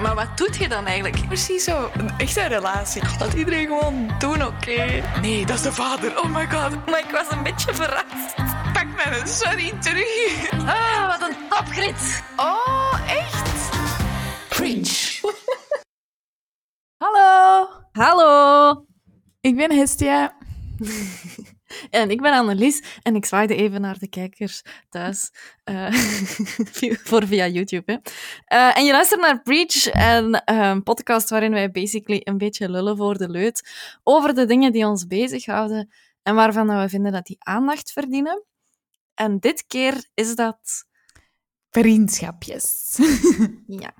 Maar wat doet je dan eigenlijk? Precies zo. Een echte relatie. Dat iedereen gewoon doen, oké? Nee, dat is de vader. Oh my god. Maar ik was een beetje verrast. Pak mijn sorry terug. Ah, wat een topgrit. Oh, echt? Preach. Hallo. Hallo. Ik ben Hestia. En ik ben Annelies en ik zwaaide even naar de kijkers thuis. eh, voor via YouTube. Hè. Eh, en je luistert naar Preach, een eh, podcast waarin wij basically een beetje lullen voor de leut over de dingen die ons bezighouden en waarvan we vinden dat die aandacht verdienen. En dit keer is dat... Vriendschapjes. Ja.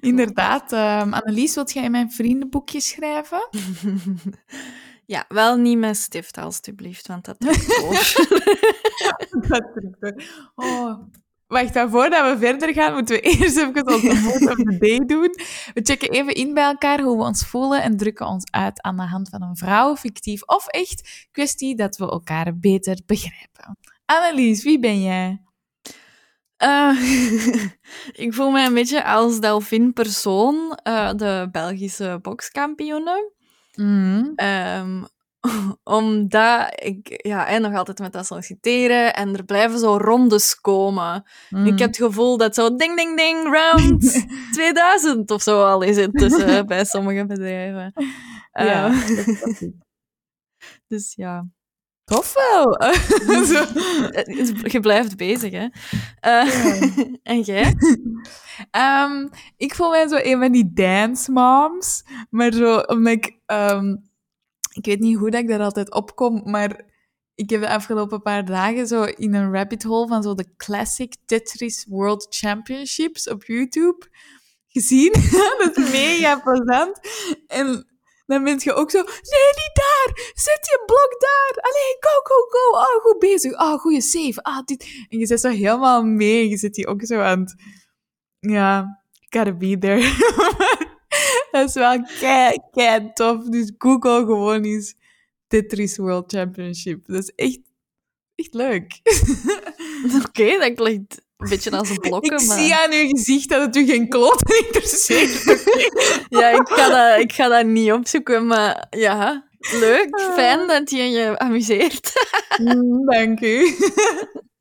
Inderdaad. ehm Annelies, wilt jij in mijn vriendenboekje schrijven? ja, wel niet met stift, alstublieft, want dat doet voor. Dat drukt er. Oh. Wacht, maar voordat we verder gaan, moeten we eerst even onze vote of the day doen. We checken even in bij elkaar hoe we ons voelen en drukken ons uit aan de hand van een vrouw, fictief of echt, kwestie dat we elkaar beter begrijpen. Annelies, wie ben jij? Eh, ik voel mij een beetje als Delphine Persoon, eh, de Belgische bokskampioene. Ehm, omdat ik ja, en nog altijd met dat solliciteren en er blijven zo rondes komen. Mm. Ik heb het gevoel dat zo ding, ding, ding, round 2000 of zo al is intussen bij sommige bedrijven. Ja, Eh, ik. dus ja, Tof wel. Zo. Eh, je blijft bezig, hè. Eh, en jij? Ehm, ik voel mij zo een van die dance moms. Maar zo, omdat ik... ehm, ik weet niet hoe dat ik daar altijd opkom, maar ik heb de afgelopen paar dagen zo in een rabbit hole van zo de Classic Tetris World Championships op YouTube gezien. dat is mega plezant. En dan ben je ook zo, nee, niet daar! Zet je blok daar! Allee, go, go, go! Oh, goed bezig. Oh, goede save. Ah, dit... En je zit zo helemaal mee. Je zit hier ook zo aan het... Ja, gotta be there. dat is wel kei, kei tof. Dus Google gewoon eens Tetris World Championship. Dat is echt, echt leuk. Oké, dat klinkt een beetje als een blokken, ik maar... zie aan uw gezicht dat het u geen kloot interesseert. Ja, ik ga, dat, ik ga dat niet opzoeken, maar ja, leuk. Fijn dat je je amuseert. Mm, Dank u.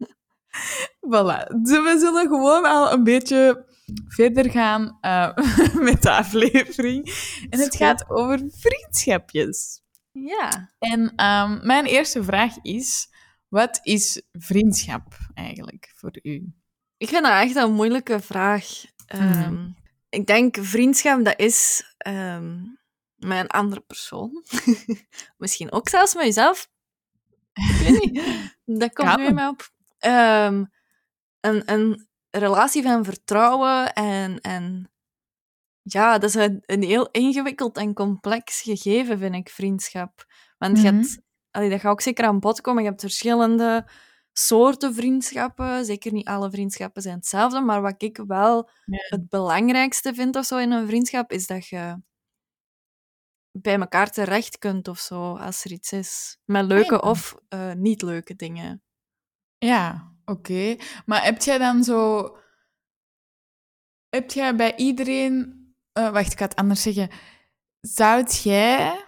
voilà. Dus we zullen gewoon al een beetje verder gaan eh, met de aflevering. En het gaat over vriendschapjes. Ja. En ehm, mijn eerste vraag is: wat is vriendschap eigenlijk voor u? Ik vind dat echt een moeilijke vraag. Ehm, Mhm. Ik denk, vriendschap, dat is ehm, met een andere persoon. Misschien ook zelfs met jezelf. Ik weet niet. Dat komt nu mij op. Ehm, een, een relatie van vertrouwen en, en ja, dat is een, een heel ingewikkeld en complex gegeven, vind ik, vriendschap. Want je Mhm. hebt, allee, dat gaat ook zeker aan bod komen, je hebt verschillende soorten vriendschappen. Zeker niet alle vriendschappen zijn hetzelfde, maar wat ik wel het belangrijkste vind of zo in een vriendschap, is dat je bij elkaar terecht kunt of zo, als er iets is. Met leuke ja. of eh, niet leuke dingen. Ja, oké. Maar heb jij dan zo. Heb jij bij iedereen. eh, wacht, ik ga het anders zeggen. Zou jij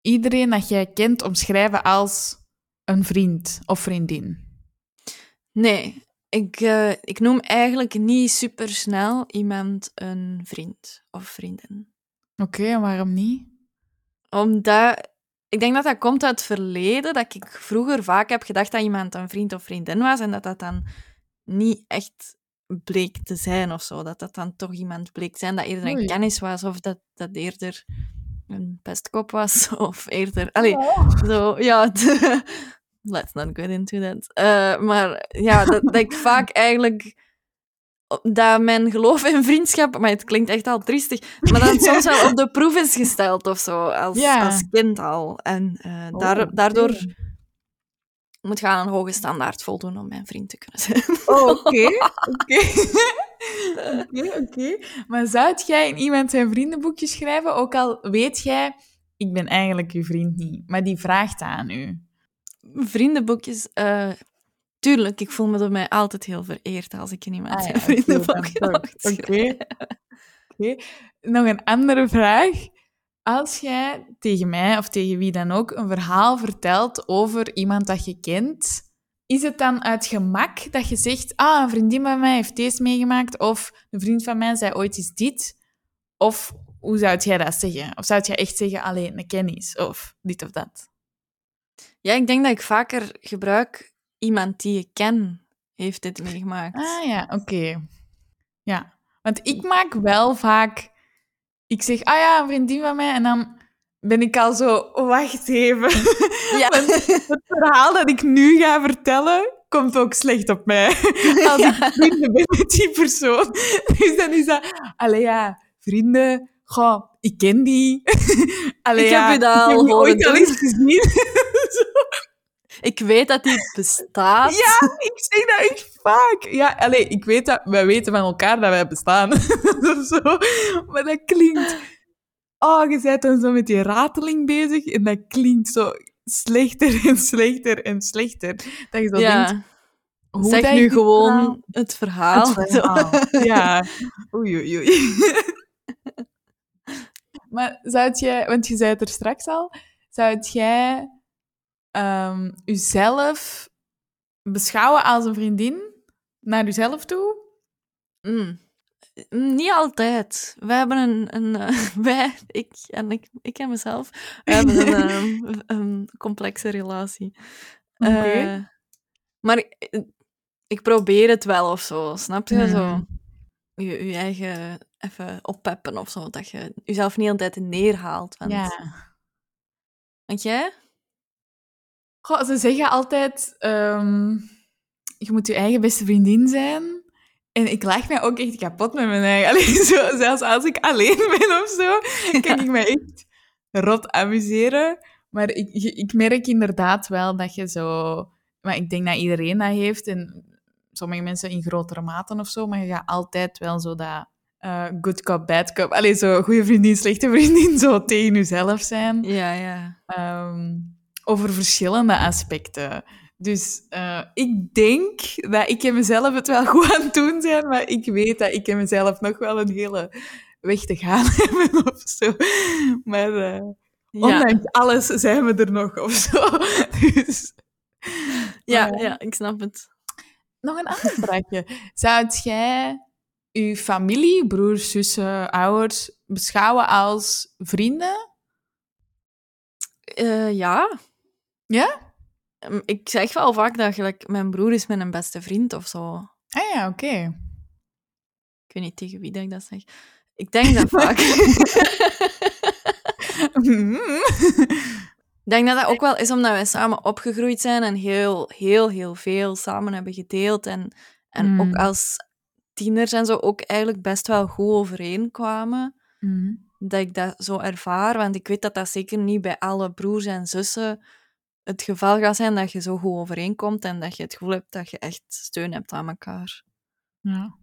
iedereen dat jij kent omschrijven als een vriend of vriendin? Nee, ik, eh, ik noem eigenlijk niet supersnel iemand een vriend of vriendin. Oké, en waarom niet? Omdat ik denk dat dat komt uit het verleden, dat ik vroeger vaak heb gedacht dat iemand een vriend of vriendin was en dat dat dan niet echt bleek te zijn of zo. Dat dat dan toch iemand bleek te zijn dat eerder een Oei. kennis was of dat dat eerder een pestkop was of eerder... Allee, zo, ja... Let's not get into that. Eh, maar ja, dat, dat ik vaak eigenlijk... Dat mijn geloof in vriendschap... Maar het klinkt echt al triestig. Maar dat het soms wel op de proef is gesteld of zo. Als, Ja. als kind al. En eh, Oh, daar, daardoor moet je aan een hoge standaard voldoen om mijn vriend te kunnen zijn. Oh, Oké, oké. Oké, oké. Maar zou jij in iemand zijn vriendenboekje schrijven, ook al weet jij, ik ben eigenlijk uw vriend niet, maar die vraagt aan u? Vriendenboekjes... eh, tuurlijk, ik voel me door mij altijd heel vereerd als ik in iemand Ah, ja, vriendenboek oké. Nog een andere vraag. Als jij tegen mij of tegen wie dan ook een verhaal vertelt over iemand dat je kent, is het dan uit gemak dat je zegt: Ah, een vriendin van mij heeft deze meegemaakt, of een vriend van mij zei ooit eens dit? Of hoe zou jij dat zeggen? Of zou jij echt zeggen: alleen een kennis, of dit of dat? Ja, ik denk dat ik vaker gebruik iemand die ik ken heeft dit meegemaakt. Ah ja, oké. Ja, want ik maak wel vaak... Ik zeg, ah ja, een vriendin van mij, en dan ben ik al zo, wacht even. Ja. Het verhaal dat ik nu ga vertellen, komt ook slecht op mij. Als Ja. ik vrienden ben met die persoon. Dus dan is dat, allee ja, vrienden, goh, ik ken die. Allee, Ik heb u dat ik al heb die horen ooit al eens gezien. Ik weet dat die bestaat. Ja, ik zeg dat echt vaak. Ja, allee, ik weet dat, wij weten van elkaar dat wij bestaan. of zo. Maar dat klinkt... Oh, je bent dan zo met die rateling bezig en dat klinkt zo slechter en slechter en slechter. Dat je zo Ja. denkt, hoe zeg nu dit gewoon het verhaal. Het verhaal. Ja. Oei, oei, oei. maar zou jij, want je zei het er straks al, zou jij ehm jezelf beschouwen als een vriendin naar jezelf toe? Mm. Mm, Niet altijd. Wij hebben een... een eh, wij, ik en, ik, ik en mezelf, we hebben een, ehm, een complexe relatie. Eh, maar ik, ik probeer het wel of zo, snap je? Zo, je, je eigen even oppeppen of zo, dat je jezelf niet altijd neerhaalt. Want, Ja. want jij? Goh, ze zeggen altijd, ehm, je moet je eigen beste vriendin zijn. En ik lach mij ook echt kapot met mijn eigen. Allee, zo, zelfs als ik alleen ben of zo, kan ik mij echt rot amuseren. Maar ik, ik merk inderdaad wel dat je zo... Maar ik denk dat iedereen dat heeft. En sommige mensen in grotere maten of zo. Maar je gaat altijd wel zo dat... eh, good cop, bad cop. Allee, zo goede vriendin, slechte vriendin. Zo tegen jezelf zijn Ja, ja. ehm, over verschillende aspecten. Dus eh, ik denk dat ik en mezelf het wel goed aan het doen zijn, maar ik weet dat ik en mezelf nog wel een hele weg te gaan hebben of zo. Maar Ja, ondanks alles zijn we er nog of zo. Dus, ja, ja, ik snap het. Nog een ander vraagje. Zou jij uw familie, broers, zussen, ouders, beschouwen als vrienden? Eh, ja. Ja? Ehm, Ik zeg wel vaak dat gelijk, mijn broer is mijn beste vriend of zo. Ah ja, oké. Ik weet niet tegen wie dat ik dat zeg. Ik denk dat vaak. Ik denk dat dat ook wel is omdat wij samen opgegroeid zijn en heel, heel, heel veel samen hebben gedeeld. En, en Mm. ook als tieners en zo ook eigenlijk best wel goed overeenkwamen. Mhm. Dat ik dat zo ervaar. Want ik weet dat dat zeker niet bij alle broers en zussen het geval gaat zijn dat je zo goed overeenkomt en dat je het gevoel hebt dat je echt steun hebt aan elkaar. Ja.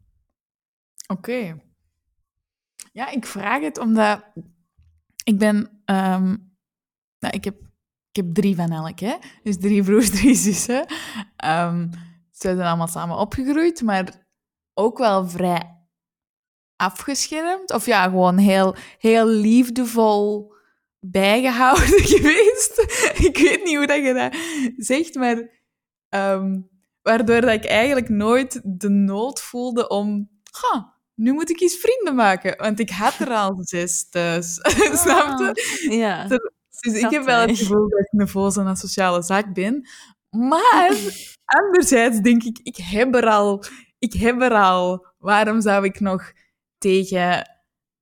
Oké. Ja, ik vraag het omdat ik ben... ehm, nou, ik heb, ik heb drie van elk, hè. Dus drie broers, drie zussen. Ehm, ze zijn allemaal samen opgegroeid, maar ook wel vrij afgeschermd. Of ja, gewoon heel, heel liefdevol bijgehouden geweest. ik weet niet hoe dat je dat zegt, maar... ehm, waardoor dat ik eigenlijk nooit de nood voelde om... "Ha, nu moet ik eens vrienden maken. Want ik had er al zes thuis. Snap je? Ja. Dus ik heb wel het gevoel dat ik een voze en een sociale zaak ben. Maar anderzijds denk ik, ik heb er al. Ik heb er al. Waarom zou ik nog tegen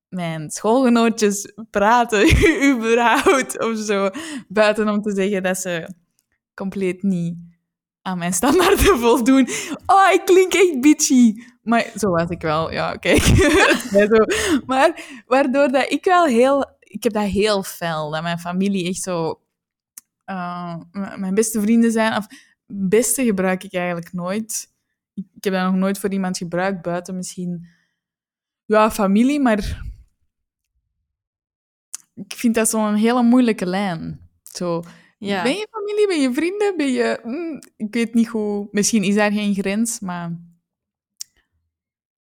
mijn schoolgenootjes praten, überhaupt, of zo? Buiten om te zeggen dat ze compleet niet aan mijn standaarden voldoen. Oh, ik klink echt bitchy. Maar zo was ik wel, ja, kijk. Maar waardoor dat ik wel heel... Ik heb dat heel fel, dat mijn familie echt zo... eh, mijn beste vrienden zijn. Of beste gebruik ik eigenlijk nooit. Ik heb dat nog nooit voor iemand gebruikt, buiten misschien... Ja, familie, maar... Ik vind dat zo'n hele moeilijke lijn. Zo, Ja. Ben je familie? Ben je vrienden? Ben je... mm, ik weet niet hoe... Misschien is daar geen grens, maar...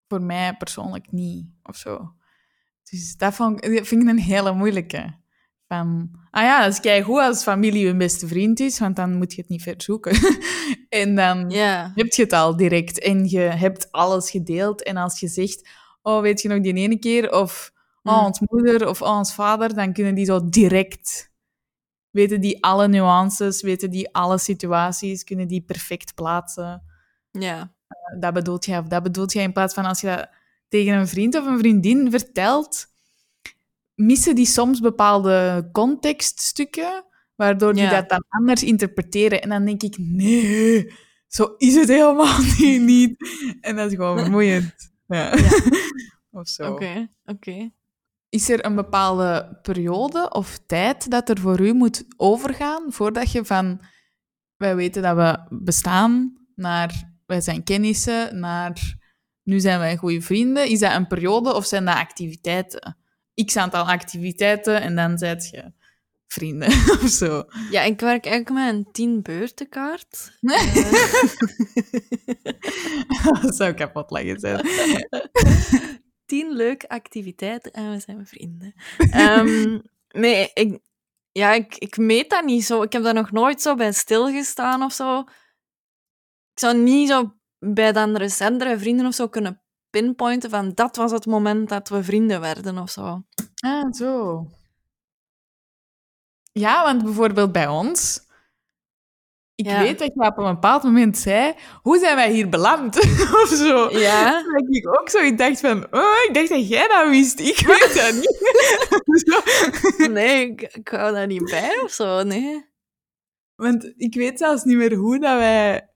Voor mij persoonlijk niet, of zo. Dus dat vond, ik- dat vind ik een hele moeilijke. Van, ah ja, dat is goed als familie hun beste vriend is, want dan moet je het niet ver zoeken. en dan heb je het al direct en je hebt alles gedeeld. En als je zegt, oh, weet je nog die ene keer, of Mm. ons moeder of ons vader, dan kunnen die zo direct, weten die alle nuances, weten die alle situaties, kunnen die perfect plaatsen. Ja. Dat bedoelt jij of dat bedoelt jij, in plaats van als je dat tegen een vriend of een vriendin vertelt, missen die soms bepaalde contextstukken, waardoor die Ja. dat dan anders interpreteren. En dan denk ik, nee, zo is het helemaal niet. niet. En dat is gewoon vermoeiend. Ja. of zo. Oké. Oké. Is er een bepaalde periode of tijd dat er voor u moet overgaan voordat je van wij weten dat we bestaan naar wij zijn kennissen naar nu zijn wij goede vrienden? Is dat een periode of zijn dat activiteiten? X aantal activiteiten en dan zijt je vrienden of zo. Ja, ik werk eigenlijk met een tien beurtenkaart. dat zou kapot leggen zijn. tien leuke activiteiten en we zijn vrienden. Ehm, nee, ik, ja, ik, ik meet dat niet zo. Ik heb daar nog nooit zo bij stilgestaan of zo. Ik zou niet zo bij dan recentere vrienden of zo kunnen pinpointen van dat was het moment dat we vrienden werden of zo. Ah, zo. Ja, want bijvoorbeeld bij ons... Ik Ja. weet dat je op een bepaald moment zei... Hoe zijn wij hier beland? of zo. Ja? Dat ik ook zo ik dacht van... Oh, ik dacht dat jij dat wist. Ik weet dat niet. Nee, ik, ik hou daar niet bij of zo, nee. Want ik weet zelfs niet meer hoe dat wij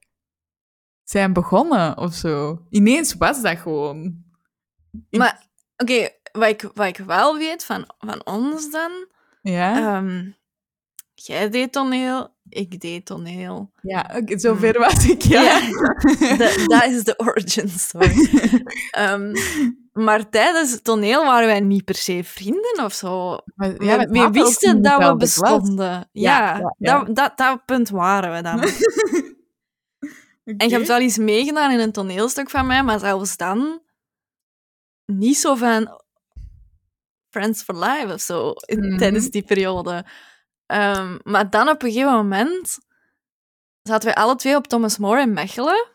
zijn begonnen of zo. Ineens was dat gewoon. Maar, oké, wat, ik, wat ik wel weet van, van ons dan... Ja, ehm, jij deed toneel, ik deed toneel. ja zover was ik, ja. Ja. Dat is de origin story. Ehm, maar tijdens het toneel waren wij niet per se vrienden of zo. Maar, we, ja, we wisten dat we bestonden. Ja. Dat, dat, dat punt waren we dan. En je hebt wel eens meegedaan in een toneelstuk van mij, maar zelfs dan niet zo van Friends for Life of zo in- Mhm. tijdens die periode. Ehm, maar dan op een gegeven moment zaten we alle twee op Thomas More in Mechelen.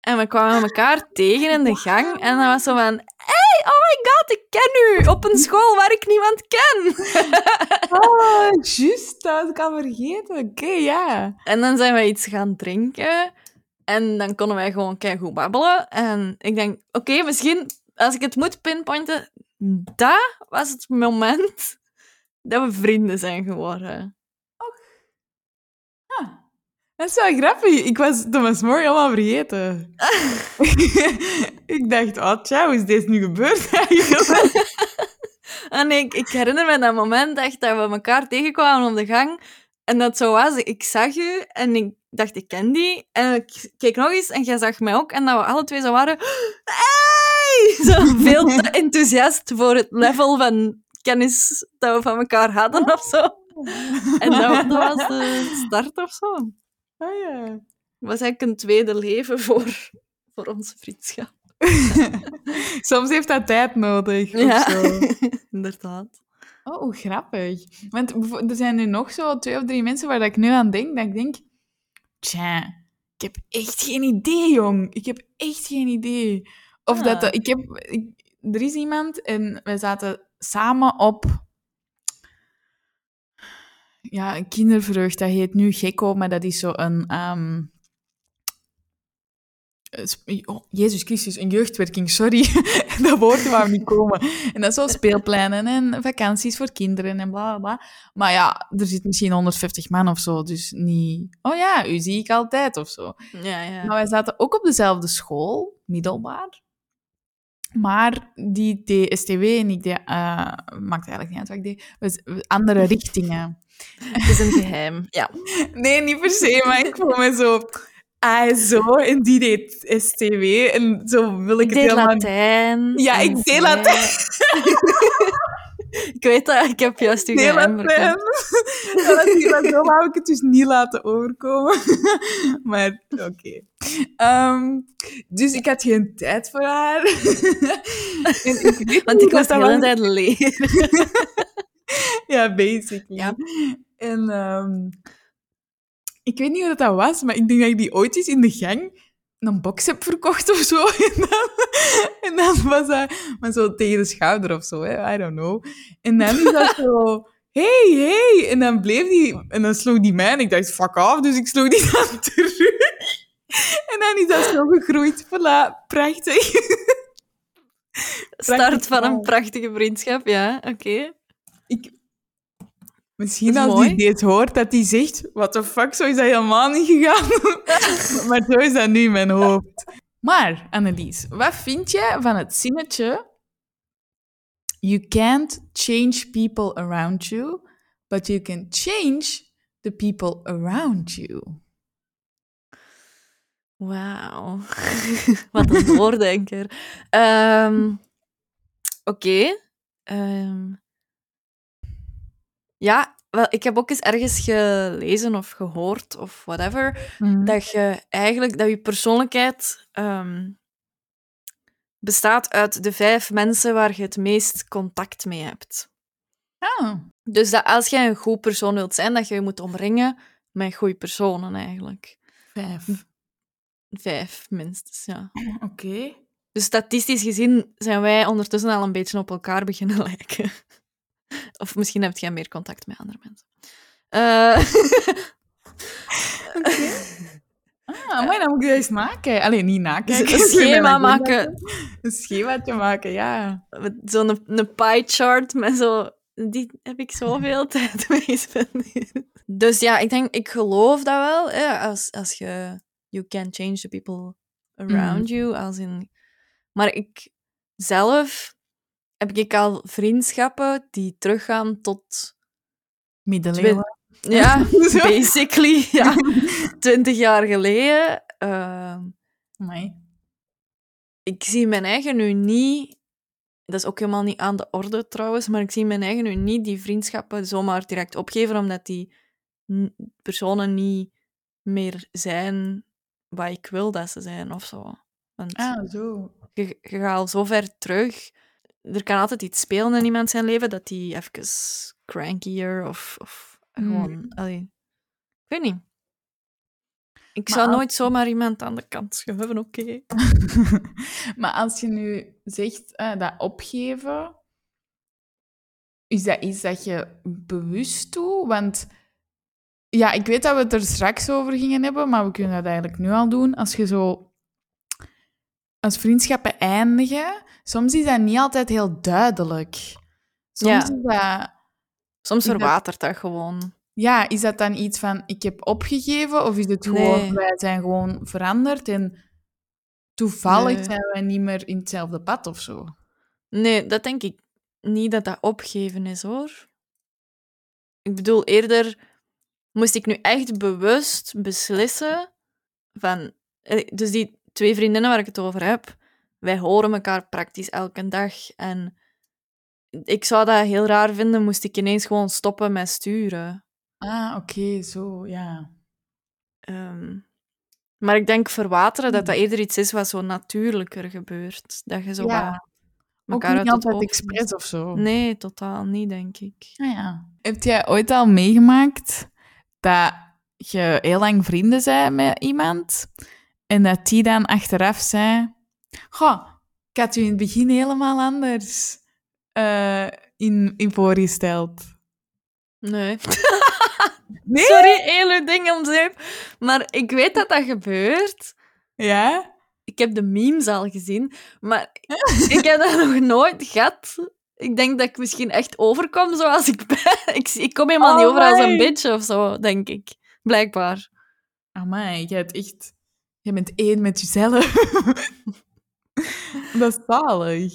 En we kwamen elkaar tegen in de gang. En dat was zo van... Hey, oh my god, ik ken u! Op een school waar ik niemand ken! Oh, juist, dat was ik al vergeten. Oké, ja. En dan zijn we iets gaan drinken. En dan konden wij gewoon goed babbelen. En ik denk, oké, misschien als ik het moet pinpointen, dat was het moment dat we vrienden zijn geworden. Dat is wel grappig. Ik was Thomas More helemaal vergeten. ik dacht, oh tja, hoe is deze nu gebeurd eigenlijk? En ik, ik herinner me dat moment echt dat we elkaar tegenkwamen op de gang. En dat zo was, ik zag u en ik dacht, ik ken die. En ik keek nog eens en jij zag mij ook. En dat we alle twee zo waren... Hey! Zo veel te enthousiast voor het level van kennis dat we van elkaar hadden of zo. En dat, dat was de start of zo. Ah, ja. Het was eigenlijk een tweede leven voor, voor onze vriendschap. Soms heeft dat tijd nodig. of Ja, zo. inderdaad. Oh, hoe grappig. Want er zijn nu nog zo twee of drie mensen waar dat ik nu aan denk, dat ik denk... Tja, ik heb echt geen idee, jong. Ik heb echt geen idee. Of Ah. dat... de- ik heb... ik- er is iemand en wij zaten samen op... Ja, kindervreugd. Dat heet nu Gekko, maar dat is zo een... ehm, eh, oh, Jezus Christus, een jeugdwerking, sorry. dat woord wou niet komen. En dat is zo speelpleinen en vakanties voor kinderen en bla bla bla. Maar ja, er zit misschien 150 man of zo, dus niet... Oh ja, u zie ik altijd of zo. Ja, ja. Maar wij zaten ook op dezelfde school, middelbaar. Maar die deed STW en ik deed... eh, maakt eigenlijk niet uit wat ik deed. We- we- andere richtingen. Het is een geheim. Ja. Nee, niet per se, maar ik voel me zo... Ah, zo. En die deed STW. En zo wil ik, Ik het deed helemaal... Latijn. Ja, ik deed Latijn. Ik weet dat, ik heb juist uw Nee, geheim verkend. Zo wou ik het dus niet laten overkomen. Maar oké. Ehm, dus ik had geen tijd voor haar. En ik Want ik moest de hele was- tijd leren. Ja, basically. Ja. En ehm, ik weet niet hoe dat, dat was, maar ik denk dat ik die ooit eens in de gang een box heb verkocht of zo. En dan, en dan was dat maar zo tegen de schouder of zo, hè? I don't know. En dan is dat zo... Hey, hey! En dan bleef die... En dan sloeg die mij en ik dacht, fuck off. Dus ik sloeg die dan terug. En dan is dat zo gegroeid. Voilà, prachtig. Start van een prachtige vriendschap, ja, oké. Ik... Misschien als mooi. die dit hoort, dat hij zegt... What the fuck, zo is dat helemaal niet gegaan. maar zo is dat nu in mijn hoofd. Maar, Annelies, wat vind je van het zinnetje... You can't change people around you, but you can change the people around you. Wauw. Wat een doordenker. Ehm, Oké. Ehm, ja, wel, ik heb ook eens ergens gelezen of gehoord of whatever, dat je eigenlijk, dat je persoonlijkheid ehm, bestaat uit de vijf mensen waar je het meest contact mee hebt. Ah, Dus dat als jij een goed persoon wilt zijn, dat je je moet omringen met goede personen eigenlijk. vijf. Vijf minstens, ja. Oké. Dus statistisch gezien zijn wij ondertussen al een beetje op elkaar beginnen lijken. Of misschien heb jij meer contact met andere mensen. Eh, Ah, maar dan moet ik dat eens maken. Alleen niet nakijken. Een schema maken. Een schemaatje maken, ja. Zo'n een pie chart met zo... Die heb ik zoveel tijd mee gespendeerd. Dus ja, ik denk, ik geloof dat wel. Hè, als, als je... You can change the people around you. Als in, maar ik zelf heb ik al vriendschappen die teruggaan tot... Middeleeuwen. Ja, basically, ja. Twintig jaar geleden. Amai. ik zie mijn eigen nu niet... Dat is ook helemaal niet aan de orde trouwens, maar ik zie mijn eigen nu niet die vriendschappen zomaar direct opgeven, omdat die personen niet meer zijn wat ik wil dat ze zijn of zo. Want Ah, zo. je, je gaat al zo ver terug. Er kan altijd iets spelen in iemand zijn leven dat die even crankier of, of Mm. gewoon... allee, ik weet niet. Ik Maar zou als- nooit zomaar iemand aan de kant schuiven, oké. maar als je nu zegt eh, dat opgeven, is dat iets dat je bewust doet? Want ja, ik weet dat we het er straks over gingen hebben, maar we kunnen dat eigenlijk nu al doen. Als je zo als vriendschappen eindigen, soms is dat niet altijd heel duidelijk. Soms Ja. is dat Soms verwatert dat gewoon. Ja, is dat dan iets van ik heb opgegeven of is het gewoon Nee. wij zijn gewoon veranderd en toevallig Nee. zijn wij niet meer in hetzelfde pad of zo? Nee, dat denk ik niet dat dat opgeven is, hoor. Ik bedoel, eerder moest ik nu echt bewust beslissen van... eh, Dus die twee vriendinnen waar ik het over heb, wij horen elkaar praktisch elke dag. En ik zou dat heel raar vinden, moest ik ineens gewoon stoppen met sturen. Ah, oké, zo, ja. Ehm, maar ik denk verwateren, dat dat Hmm. eerder iets is wat zo natuurlijker gebeurt. Dat je zo Ja, wat Ook elkaar niet altijd expres of zo. Nee, totaal niet, denk ik. Ah, ja. Heb jij ooit al meegemaakt dat je heel lang vrienden bent met iemand en dat die dan achteraf zei: Goh, ik had u in het begin helemaal anders eh, in, in voorgesteld. Nee. Nee? Sorry, hele ding om zeep. Maar ik weet dat dat gebeurt. Ja? Ik heb de memes al gezien, maar ik heb dat nog nooit gehad. Ik denk dat ik misschien echt overkom zoals ik ben. Ik, ik kom helemaal niet over als een bitch of zo, denk ik. Blijkbaar. Amai, jij hebt echt... Je bent één met jezelf. dat is zalig.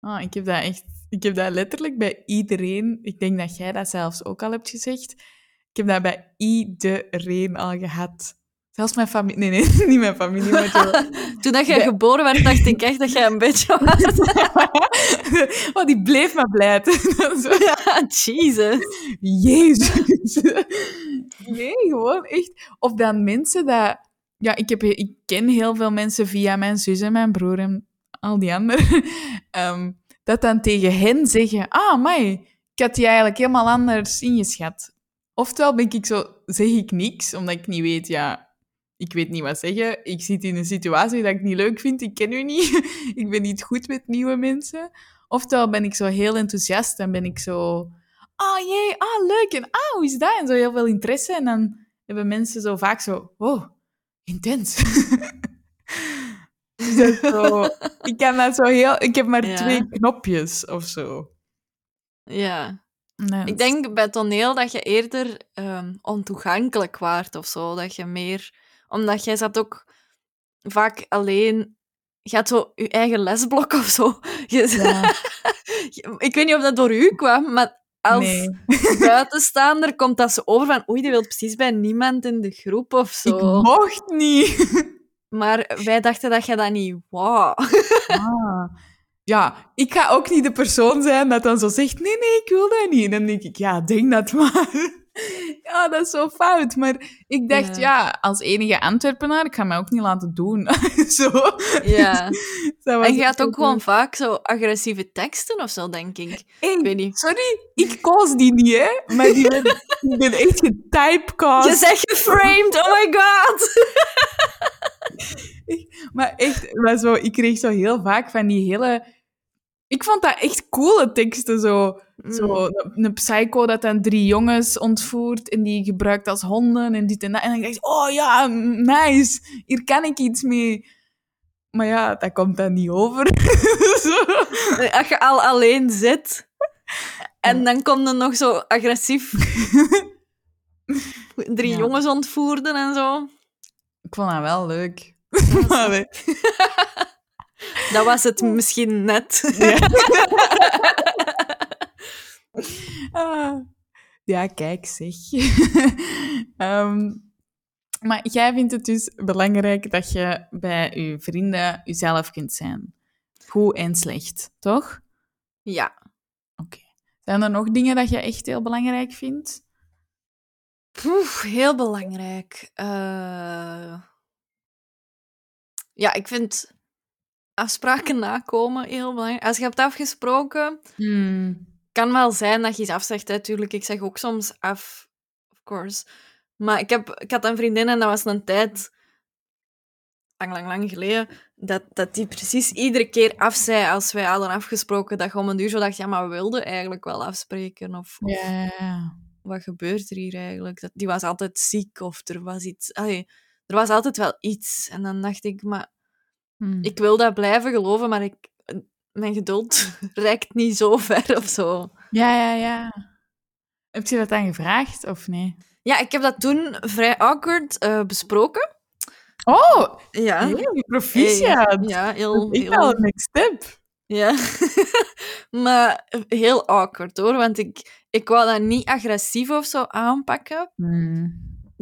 Ah, ik heb dat echt... Ik heb dat letterlijk bij iedereen... Ik denk dat jij dat zelfs ook al hebt gezegd. Ik heb dat bij iedereen al gehad. Zelfs mijn familie... Nee, nee, niet mijn familie, maar. Toen dat jij geboren werd, dacht ik echt dat jij een beetje was. oh, die bleef maar blijten. Ja, Jesus. Jezus. Nee, gewoon echt. Of dan mensen dat... Ja, ik, heb, ik ken heel veel mensen via mijn zus en mijn broer en al die anderen. Ehm, dat dan tegen hen zeggen... Ah, mai, ik had die eigenlijk helemaal anders ingeschat. Oftewel ben ik zo... Zeg ik niks, omdat ik niet weet... Ja, ik weet niet wat zeggen. Ik zit in een situatie dat ik niet leuk vind. Ik ken u niet. ik ben niet goed met nieuwe mensen. Oftewel ben ik zo heel enthousiast en ben ik zo... Ah, jee, ah, leuk. En ah, hoe is dat? En zo heel veel interesse. En dan hebben mensen zo vaak zo... Oh, intens. Dus zo, ik kan dat zo heel... Ik heb maar Ja. twee knopjes of zo. Ja. Nee, Ik denk bij toneel dat je eerder ehm, ontoegankelijk waart of zo. Dat je meer... Omdat jij zat ook vaak alleen... Je had zo je eigen lesblok of zo. Je- Ja. ik weet niet of dat door u kwam, maar als Nee. buitenstaander komt dat zo over van oei, die wil precies bij niemand in de groep of Ik zo. mocht niet. Maar wij dachten dat je dat niet wou. Ah. Ja, ik ga ook niet de persoon zijn dat dan zo zegt, nee, nee, ik wil dat niet. En dan denk ik, ja, denk dat maar. Ja, dat is zo fout. Maar ik dacht, Ja. ja, als enige Antwerpenaar, ik ga mij ook niet laten doen. zo. Ja. En je had ook gewoon vaak zo agressieve teksten of zo, denk ik. Ik weet niet. Sorry, ik koos die niet, hè. Maar die ben, ik ben echt getypecast. Je zegt geframed, oh my god! Maar echt, maar zo, ik kreeg zo heel vaak van die hele... Ik vond dat echt coole teksten, zo. Zo, Mm. een, een psycho dat dan drie jongens ontvoert en die gebruikt als honden en dit en dat. En dan dacht ik, oh ja, nice, hier kan ik iets mee. Maar ja, dat komt dan niet over. Zo. Als je al alleen zit en dan komt er nog zo agressief drie Ja. jongens ontvoerden en zo. ik vond dat wel leuk. Dat was het misschien net. Ah. Ja, kijk zeg. Ehm, maar jij vindt het dus belangrijk dat je bij je vrienden jezelf kunt zijn. Goed en slecht, toch? Ja. Oké. Zijn er nog dingen dat je echt heel belangrijk vindt? Poef, heel belangrijk. Eh, Ja, ik vind afspraken nakomen heel belangrijk. Als je hebt afgesproken, kan wel zijn dat je iets afzegt, natuurlijk. Ik zeg ook soms af, of course. Maar ik, heb, ik had een vriendin en dat was een tijd, lang, lang, lang geleden, dat, dat die precies iedere keer af zei als wij hadden afgesproken, dat je om een uur zo dacht, ja, maar we wilden eigenlijk wel afspreken. Of, of Ja. wat gebeurt er hier eigenlijk? Dat, die was altijd ziek of er was iets... Allee, er was altijd wel iets. En dan dacht ik, maar Hm. ik wil dat blijven geloven, maar ik, mijn geduld reikt niet zo ver of zo. Ja, ja, ja. Heb je dat dan gevraagd of nee? Ja, ik heb dat toen vrij awkward eh, besproken. Oh, Ja. hey, proficiat. Hey, ja, Dat heel... is echt heel een step. Ja. maar heel awkward hoor, want ik, ik wou dat niet agressief of zo aanpakken.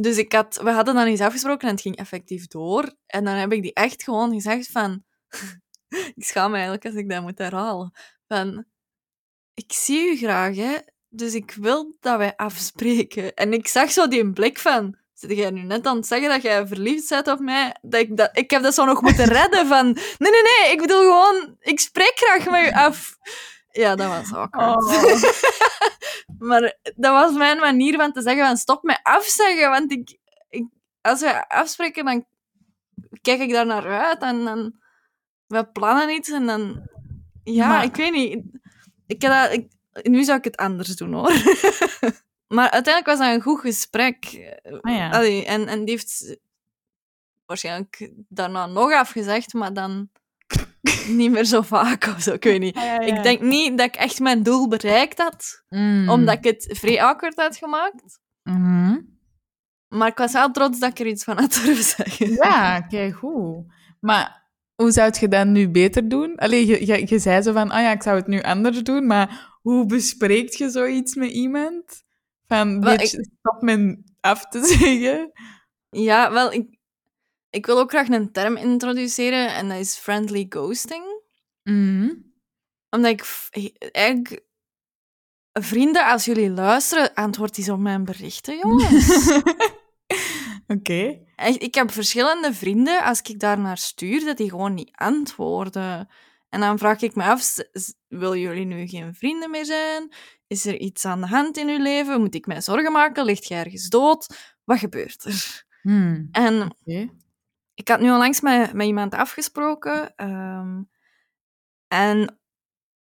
Dus ik had, we hadden dan iets afgesproken en het ging effectief door. En dan heb ik die echt gewoon gezegd van... ik schaam me eigenlijk als ik dat moet herhalen. Van, ik zie u graag, hè. Dus ik wil dat wij afspreken. En ik zag zo die blik van... Zit jij nu net aan het zeggen dat jij verliefd bent op mij? Dat ik, dat, ik heb dat zo nog moeten redden van... Nee, nee, nee, ik bedoel gewoon... Ik spreek graag met u af. Ja, dat was awkward. Oh. Maar dat was mijn manier van te zeggen van stop met afzeggen. Want ik, ik, als we afspreken, dan kijk ik daar naar uit en dan we plannen iets en dan... Ja, Maar- ik weet niet. Ik heb dat, ik, nu zou ik het anders doen, hoor. maar uiteindelijk was dat een goed gesprek. Ah, ja. Allee, en, en die heeft waarschijnlijk daarna nog afgezegd, maar dan niet meer zo vaak of zo. Ik weet niet. Ik denk niet dat ik echt mijn doel bereikt had, Mm. omdat ik het vrij awkward had gemaakt. Mhm. Maar ik was wel trots dat ik er iets van had durven zeggen. Ja, kijk goed. Maar hoe zou je dat nu beter doen? Allee, je, je, je zei zo van, ah ja, ik zou het nu anders doen, maar hoe bespreekt je zoiets met iemand? Van, Wel, beetje stop met af te zeggen. Ja, wel, ik, ik wil ook graag een term introduceren en dat is friendly ghosting. Mhm. Omdat ik eigenlijk... Vrienden, als jullie luisteren, antwoord eens op mijn berichten, jongens. Oké. Ik heb verschillende vrienden, als ik daar naar stuur, dat die gewoon niet antwoorden. En dan vraag ik me af, willen jullie nu geen vrienden meer zijn? Is er iets aan de hand in uw leven? Moet ik mij zorgen maken? Ligt je ergens dood? Wat gebeurt er? Hmm. En. Ik had nu onlangs met, met iemand afgesproken. ehm, en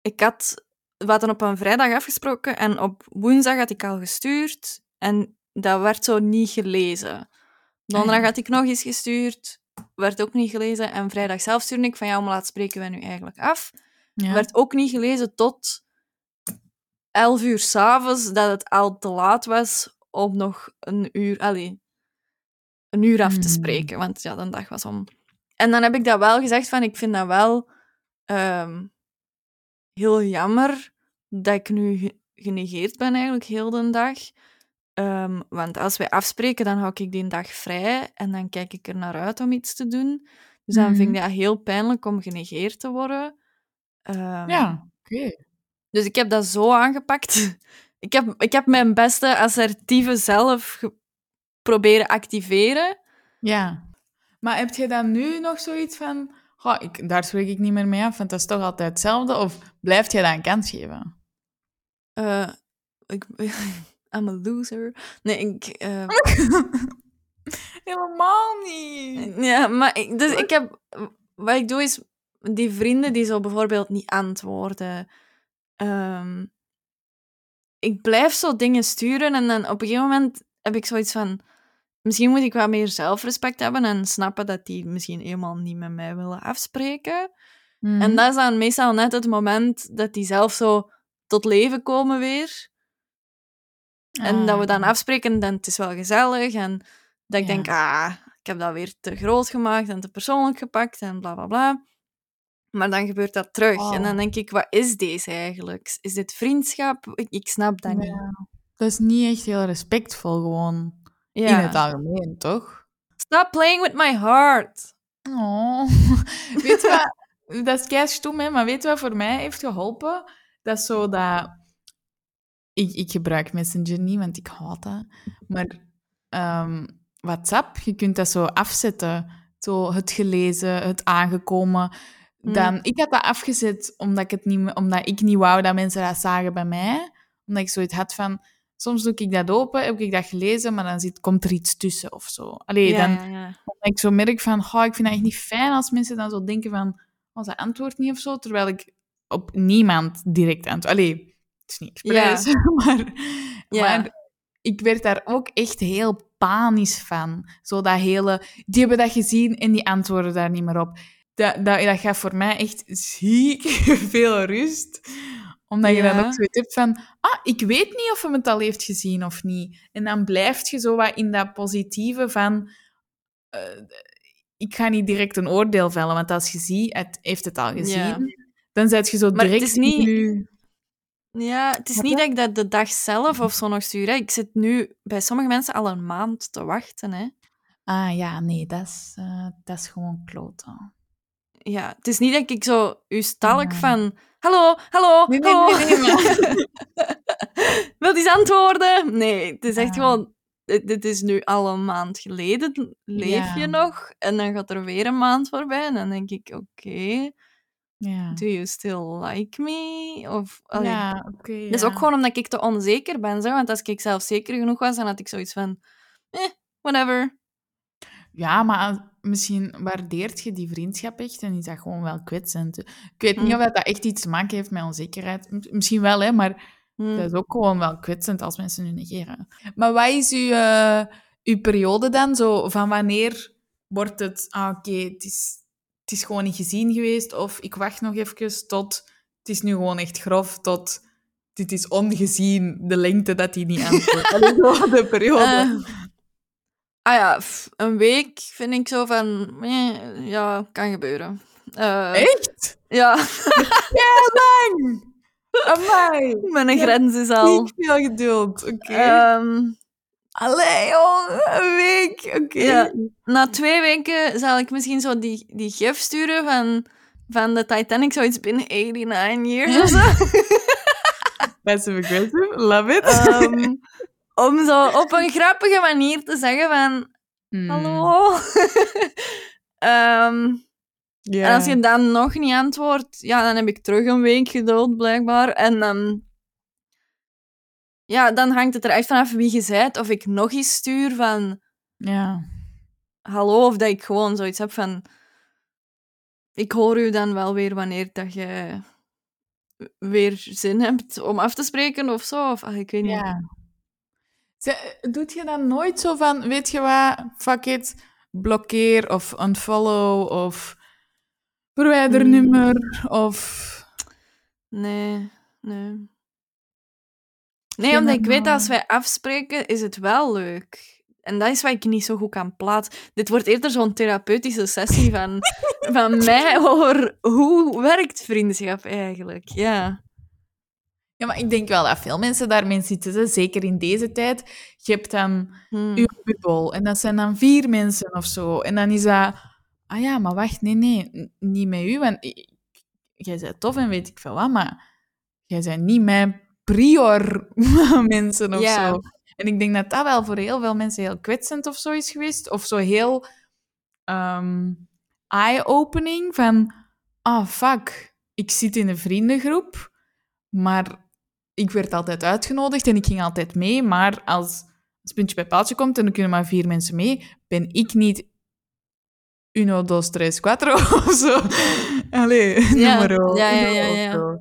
ik had... We hadden op een vrijdag afgesproken en op woensdag had ik al gestuurd. En dat werd zo niet gelezen. Donderdag Ah, ja. had ik nog eens gestuurd. Werd ook niet gelezen. En vrijdag zelf stuurde ik van ja, om laat spreken wij nu eigenlijk af. Ja. Werd ook niet gelezen tot 11 uur s'avonds, dat het al te laat was om nog een uur, allee, een uur af te Hmm. spreken. Want ja, de dag was om. En dan heb ik dat wel gezegd van, ik vind dat wel ehm, heel jammer dat ik nu ge- genegeerd ben eigenlijk heel de dag. Ehm, want als wij afspreken, dan hou ik die dag vrij en dan kijk ik er naar uit om iets te doen. Dus dan vind ik Mhm. dat heel pijnlijk om genegeerd te worden. Ehm, Ja, oké. dus ik heb dat zo aangepakt. Ik heb, ik heb mijn beste assertieve zelf ge- proberen activeren. Ja. Maar heb je dan nu nog zoiets van... "Goh, ik, daar spreek ik niet meer mee af, want dat is toch altijd hetzelfde? Of blijft je dat een kans geven? Eh, ik, I'm a loser. Nee, ik... eh, Helemaal niet. ja, maar ik, dus ik heb... Wat ik doe is, die vrienden die zo bijvoorbeeld niet antwoorden... ehm, ik blijf zo dingen sturen en dan op een gegeven moment heb ik zoiets van... Misschien moet ik wat meer zelfrespect hebben en snappen dat die misschien helemaal niet met mij willen afspreken. Mhm. En dat is dan meestal net het moment dat die zelf zo tot leven komen weer. En dat we dan Ah. afspreken en het is wel gezellig. En dat ik Ja. denk, ah, ik heb dat weer te groot gemaakt en te persoonlijk gepakt en bla bla bla. Maar dan gebeurt dat terug. Oh. En dan denk ik, wat is deze eigenlijk? Is dit vriendschap? Ik, ik snap dat niet. Dat is niet echt heel respectvol, gewoon. Ja. In het algemeen, toch? Stop playing with my heart. Oh. Weet je wat? Dat is kei stom, hè, maar weet je wat voor mij heeft geholpen? Dat is zo dat... Ik, ik gebruik Messenger niet, want ik haat dat. Maar ehm, WhatsApp, je kunt dat zo afzetten. Zo het gelezen, het aangekomen. Hmm. Dan, Ik had dat afgezet omdat ik, het niet, me- omdat ik niet wou dat mensen dat zagen bij mij. Omdat ik zoiets had van... Soms doe ik dat open, heb ik dat gelezen, maar dan zit, komt er iets tussen of zo. Allee, ja, dan, ja, ik zo merk van, goh, ik vind het echt niet fijn als mensen dan zo denken van, oh, ze antwoordt niet of zo, terwijl ik op niemand direct antwoord. Allee, het is niet expres, maar, maar ik werd daar ook echt heel panisch van. Zo dat hele, die hebben dat gezien en die antwoorden daar niet meer op. Dat, dat, dat gaf voor mij echt ziek veel rust. Omdat je dan ook zoiets hebt van, ah, ik weet niet of hem het al heeft gezien of niet. En dan blijf je zo wat in dat positieve van, eh, ik ga niet direct een oordeel vellen, want als je ziet, het heeft het al gezien, Ja. dan zet je zo Maar het direct is niet-. Ja, het is niet dat ik dat de dag zelf of zo nog stuur. Hè. Ik zit nu bij sommige mensen al een maand te wachten. Hè. Ah ja, nee, dat is, eh, dat is gewoon kloten. Ja, het is niet dat ik zo u stalk Ja. van... Hallo, hallo, Nee, nee, hallo. nee, nee, maar- Wilt eens antwoorden? Nee, het is echt Ja. gewoon... Dit is nu al een maand geleden. Leef Ja. je nog? En dan gaat er weer een maand voorbij. En dan denk ik, oké, Ja, do you still like me? Of, allee, ja oké. Dat is ook gewoon omdat ik te onzeker ben. Zeg. Want als ik zelf zeker genoeg was, dan had ik zoiets van... Eh, whatever. Ja, maar misschien waardeert je die vriendschap echt en is dat gewoon wel kwetsend. Ik weet niet Mm. of dat echt iets te maken heeft met onzekerheid. Misschien wel, hè, maar Hm. dat is ook gewoon wel kwetsend als mensen nu negeren. Maar wat is uw, eh, uw periode dan? Zo, van wanneer wordt het... Ah, oké, het, is, het is gewoon niet gezien geweest. Of ik wacht nog even tot... Het is nu gewoon echt grof, tot... Dit is ongezien, de lengte dat hij niet antwoordt. Allee, zo, de periode. Eh, ah ja, een week vind ik zo van... eh, ja, kan gebeuren. Eh, Echt? Ja, Amai! mijn Ja, grens is al... Niet veel geduld, oké. Ehm, Allee, joh, een week. Oké. Ja. Na twee weken zal ik misschien zo die, die gif sturen van, van de Titanic, zoiets binnen 89 years of zo. Passive aggressive, love it. Ehm, om zo op een grappige manier te zeggen van... Hmm. Hallo? Ehm. En als je dan nog niet antwoordt, ja, dan heb ik terug een week geduld, blijkbaar. En dan... Ja, dan hangt het er echt vanaf wie je bent. Of ik nog eens stuur van... Ja. hallo, of dat ik gewoon zoiets heb van... Ik hoor u dan wel weer wanneer dat je weer zin hebt om af te spreken of zo. Of, ah, ik weet niet. Ja. Doet je dan nooit zo van, weet je wat, fuck it, blokkeer of unfollow of verwijder Hmm. nummer of... Nee, nee. Nee, omdat ik weet dat als wij afspreken, is het wel leuk. En dat is wat ik niet zo goed kan plaatsen. Dit wordt eerder zo'n therapeutische sessie van, van mij over hoe werkt vriendschap eigenlijk. Ja. Ja, maar ik denk wel dat veel mensen daarmee zitten, hè. zeker in deze tijd. Je hebt dan Hm. je bubbel en dat zijn dan vier mensen of zo. En dan is dat, ah ja, maar wacht, nee, nee, niet met u, want jij bent tof en weet ik veel wat, maar jij bent niet mijn prior mensen of zo. En ik denk dat dat wel voor heel veel mensen heel kwetsend of zo is geweest. Of zo heel ehm, eye-opening van, ah, fuck, ik zit in een vriendengroep, maar ik werd altijd uitgenodigd en ik ging altijd mee, maar als het puntje bij paaltje komt en er kunnen maar vier mensen mee, ben ik niet uno, dos, tres, cuatro of zo. Allee, Ja, numero ja, ja, ja, ja. zo.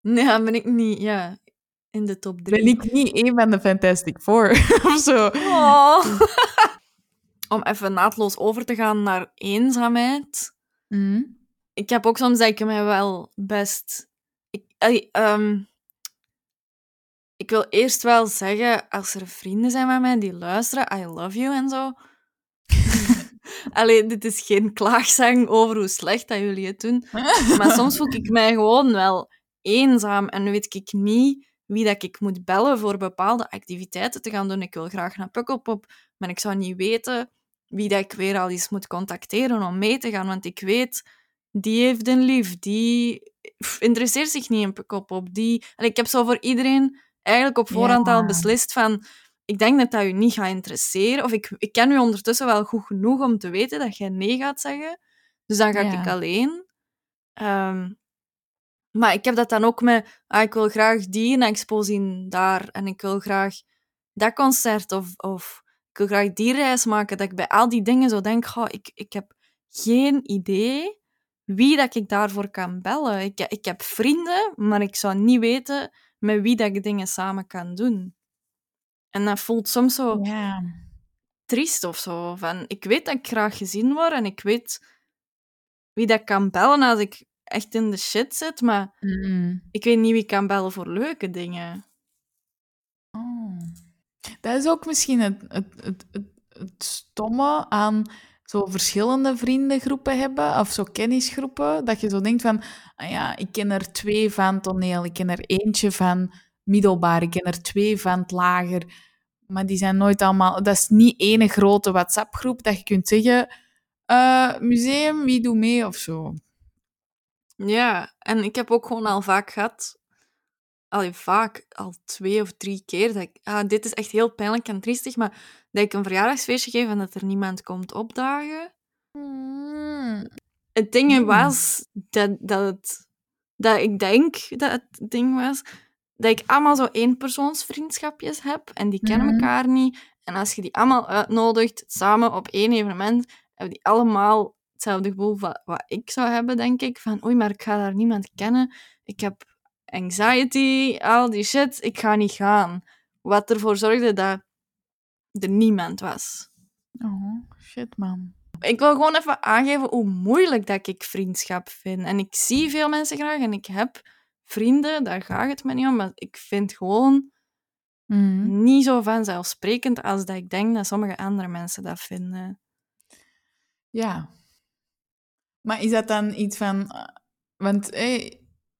Nee, dan ben ik niet ja, in de top drie. Ben ik niet een van de Fantastic Four of zo. Oh. Om even naadloos over te gaan naar eenzaamheid. Mhm. Ik heb ook soms dat ik mij wel best... Ik, ehm, ik wil eerst wel zeggen, als er vrienden zijn van mij die luisteren, I love you en zo. Allee, dit is geen klaagzang over hoe slecht dat jullie het doen. Maar soms voel ik mij gewoon wel eenzaam en weet ik niet wie dat ik moet bellen voor bepaalde activiteiten te gaan doen. Ik wil graag naar Pukkelpop, maar ik zou niet weten wie dat ik weer al eens moet contacteren om mee te gaan, want ik weet, die heeft een lief, die interesseert zich niet in Pukkelpop. Die... Ik heb zo voor iedereen eigenlijk op voorhand Ja. al beslist van ik denk dat dat u niet gaat interesseren. Of ik, ik ken u ondertussen wel goed genoeg om te weten dat jij nee gaat zeggen. Dus dan ga Ja. ik alleen. Ehm, maar ik heb dat dan ook met... Ah, ik wil graag die een expo zien daar. En ik wil graag dat concert. Of, of ik wil graag die reis maken. Dat ik bij al die dingen zo denk... Goh, ik, ik heb geen idee wie dat ik daarvoor kan bellen. Ik, ik heb vrienden, maar ik zou niet weten met wie dat ik dingen samen kan doen. En dat voelt soms zo Ja. triest of zo. Van, ik weet dat ik graag gezien word en ik weet wie dat kan bellen als ik echt in de shit zit, maar Mhm. ik weet niet wie ik kan bellen voor leuke dingen. Oh. Dat is ook misschien het, het, het, het, het stomme aan zo verschillende vriendengroepen hebben, of zo kennisgroepen, dat je zo denkt van, ah ja, ik ken er twee van toneel, ik ken er eentje van middelbaar, ik ken er twee van het lager, maar die zijn nooit allemaal... Dat is niet ene grote WhatsApp-groep dat je kunt zeggen, eh, museum, wie doet mee, of zo. Ja, en ik heb ook gewoon al vaak gehad, allee, vaak, al twee of drie keer, dat ik, ah, dit is echt heel pijnlijk en triestig, maar dat ik een verjaardagsfeestje geef en dat er niemand komt opdagen. Het ding Hmm. was dat, dat, het, dat ik denk dat het ding was dat ik allemaal zo eenpersoonsvriendschapjes heb en die kennen Mhm. elkaar niet. En als je die allemaal uitnodigt samen op één evenement, hebben die allemaal hetzelfde gevoel wat, wat ik zou hebben, denk ik. Van oei, maar ik ga daar niemand kennen. Ik heb anxiety, al die shit. Ik ga niet gaan. Wat ervoor zorgde dat er niemand was. Oh, shit, man. Ik wil gewoon even aangeven hoe moeilijk dat ik vriendschap vind. En ik zie veel mensen graag en ik heb vrienden, daar gaat het me niet om. Maar ik vind gewoon Mhm. niet zo vanzelfsprekend als dat ik denk dat sommige andere mensen dat vinden. Ja. Maar is dat dan iets van... eh, Want eh,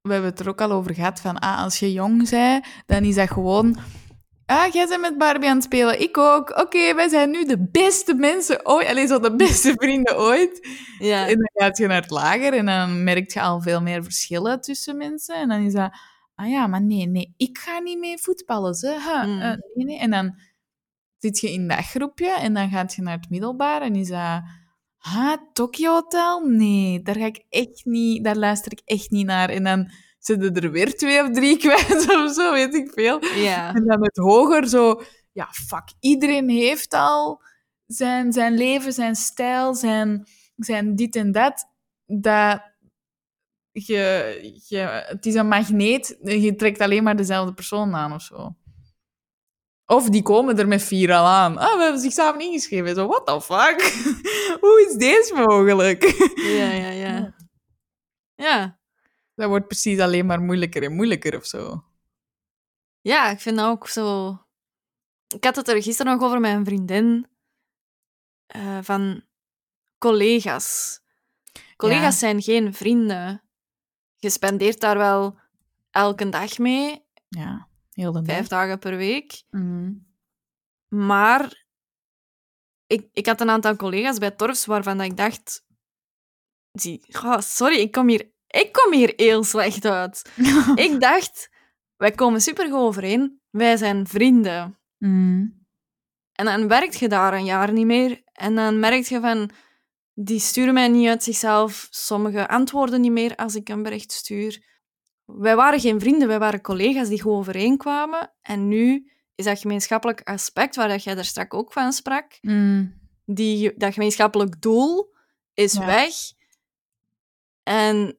we hebben het er ook al over gehad van... Ah, als je jong bent, dan is dat gewoon... Ah, jij bent met Barbie aan het spelen. Ik ook. Oké, wij zijn nu de beste mensen ooit. Alleen zo de beste vrienden ooit. Ja. En dan gaat je naar het lager en dan merk je al veel meer verschillen tussen mensen. En dan is dat, ah ja, maar nee, nee, ik ga niet mee voetballen. Ze. Mm. eh, nee, nee. En dan zit je in dat groepje en dan gaat je naar het middelbaar en is dat, ha, Tokyo Hotel? Nee, daar ga ik echt niet, daar luister ik echt niet naar. En dan zitten er weer twee of drie kwijt of zo, weet ik veel. Ja. En dan het hoger zo, ja, fuck, iedereen heeft al zijn, zijn leven, zijn stijl, zijn, zijn dit en dat. Dat je, je, het is een magneet, je trekt alleen maar dezelfde persoon aan of zo. Of die komen er met vier al aan. Ah, we hebben zich samen ingeschreven. Zo, what the fuck? Hoe is deze mogelijk? Ja, ja, ja. Ja. Dat wordt precies alleen maar moeilijker en moeilijker of zo. Ja, ik vind dat ook zo... Ik had het er gisteren nog over met een vriendin eh, van collega's. Collega's Ja. zijn geen vrienden. Je spendeert daar wel elke dag mee, Ja, heel de dag. vijf dagen per week. Mhm. Maar ik, ik had een aantal collega's bij Torfs waarvan ik dacht... Zie, goh, sorry, ik kom, hier, ik kom hier heel slecht uit. ik dacht, wij komen supergoed overeen. Wij zijn vrienden. Mhm. En dan werkt je daar een jaar niet meer. En dan merk je van, die sturen mij niet uit zichzelf. Sommige antwoorden niet meer als ik een bericht stuur. Wij waren geen vrienden, wij waren collega's die goed overeenkwamen. En nu is dat gemeenschappelijk aspect, waar dat jij daar straks ook van sprak, Mhm. die, dat gemeenschappelijk doel is Ja. weg. En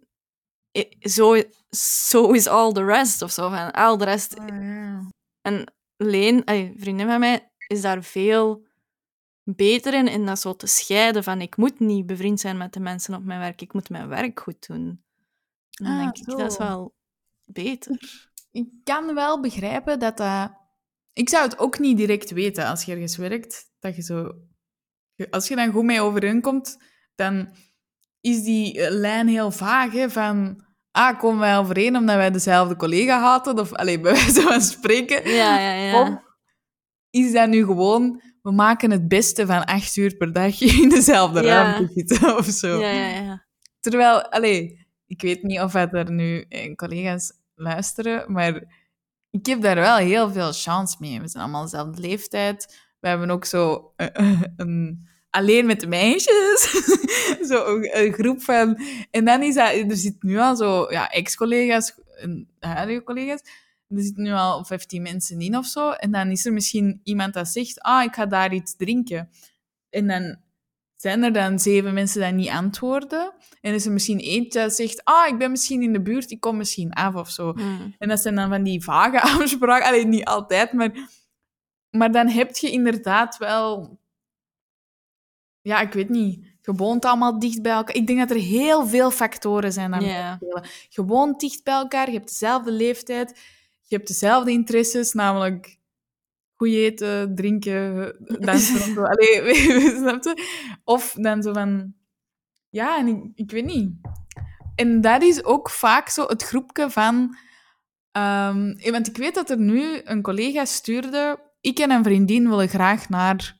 zo zo is all the rest, of zo. Van, al de rest ja. en Leen, vriendin van mij, is daar veel beter in, in dat zo te scheiden van ik moet niet bevriend zijn met de mensen op mijn werk, ik moet mijn werk goed doen. En dan Ah, denk ik, dat is wel beter. Ik kan wel begrijpen dat dat... Ik zou het ook niet direct weten als je ergens werkt. Dat je zo... Als je dan goed mee overeenkomt, dan is die eh, lijn heel vaag, hè, van... Ah, komen wij overeen omdat wij dezelfde collega haten? Of, allee, bij wijze van spreken. Ja, ja, ja. Of is dat nu gewoon... We maken het beste van acht uur per dag in dezelfde Ja. ruimte zitten, of zo. Ja, ja, ja. Terwijl, allee, ik weet niet of er nu collega's luisteren, maar ik heb daar wel heel veel chance mee. We zijn allemaal dezelfde leeftijd. We hebben ook zo eh, een, alleen met de meisjes, zo een, groep van... En dan is dat, er zitten nu al zo ja, ex-collega's huidige collega's. Er zitten nu al 15 mensen in of zo. En dan is er misschien iemand dat zegt, ah, ik ga daar iets drinken. En dan zijn er dan zeven mensen die niet antwoorden. En is er misschien eentje dat zegt, ah, ik ben misschien in de buurt, ik kom misschien af of zo. Mm. En dat zijn dan van die vage afspraken. Alleen niet altijd, maar... Maar dan heb je inderdaad wel... Ja, ik weet niet. Je woont allemaal dicht bij elkaar. Ik denk dat er heel veel factoren zijn Ja. spelen. Je woont dicht bij elkaar, je hebt dezelfde leeftijd, je hebt dezelfde interesses, namelijk goed eten, drinken, dansen of zo. Allee, snap je? Of dan zo van... Ja, en ik, ik weet niet. En dat is ook vaak zo het groepje van... ehm, eh, want ik weet dat er nu een collega stuurde... Ik en een vriendin willen graag naar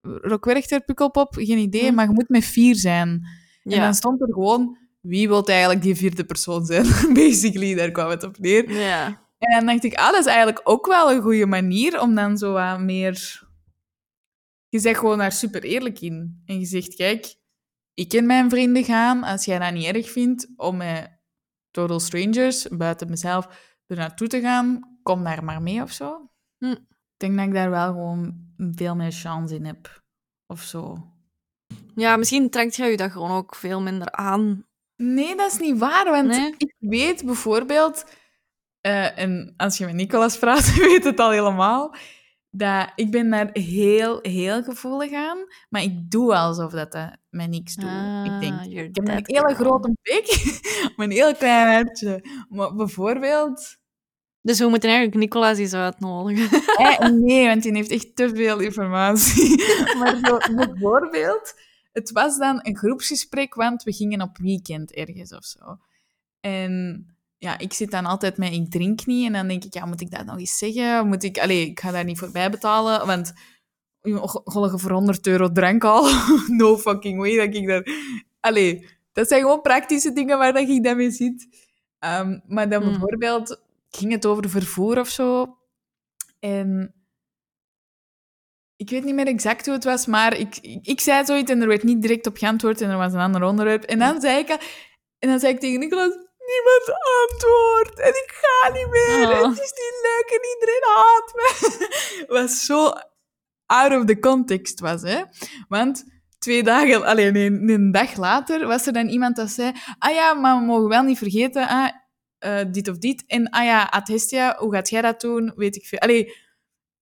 Rockwerchter, Pukkelpop, geen idee, Hm. maar je moet met vier zijn. En dan stond er gewoon, wie wil eigenlijk die vierde persoon zijn? Basically, daar kwam het op neer. ja. En dan dacht ik, ah, dat is eigenlijk ook wel een goede manier om dan zo wat meer... Je zegt gewoon daar super eerlijk in. En je zegt, kijk, ik en mijn vrienden gaan, als jij dat niet erg vindt, om met total strangers, buiten mezelf, er naartoe te gaan, kom daar maar mee of zo. Hm. Ik denk dat ik daar wel gewoon veel meer chance in heb. Of zo. ja, misschien trekt je je dat gewoon ook veel minder aan. Nee, dat is niet waar, want Nee? ik weet bijvoorbeeld, eh, en als je met Nicolas praat, weet het al helemaal, dat ik ben daar heel, heel gevoelig aan, maar ik doe alsof dat, dat mij niks doet. ik denk, Ah, you're ik heb een hele grote bek, maar een heel klein hartje. Maar bijvoorbeeld... Dus we moeten eigenlijk Nicolaas eens uitnodigen. Eh, nee, want die heeft echt te veel informatie. maar zo, bijvoorbeeld, het was dan een groepsgesprek, want we gingen op weekend ergens of zo. En ja, ik zit dan altijd met ik drink niet. En dan denk ik, ja, moet ik dat nog eens zeggen? Moet ik... Allee, ik ga daar niet voorbij betalen, want... Gelukkig voor 100 euro drank al. no fucking way dat ik daar... Allee, dat zijn gewoon praktische dingen waar dat ik dan mee zit. Ehm, maar dan Hmm. bijvoorbeeld ging het over vervoer of zo. En ik weet niet meer exact hoe het was, maar ik, ik, ik zei zoiets en er werd niet direct op geantwoord en er was een ander onderwerp. En dan zei ik, en dan zei ik tegen Nicolas, niemand antwoordt en ik ga niet meer. Oh. Het is niet leuk en iedereen haat me. Was zo out of the context was, hè. Want twee dagen, alleen een, een dag later, was er dan iemand dat zei, ah ja, maar we mogen wel niet vergeten, ah, eh, dit of dit. En ah ja, Adhestia, hoe gaat jij dat doen? Weet ik veel. Allee,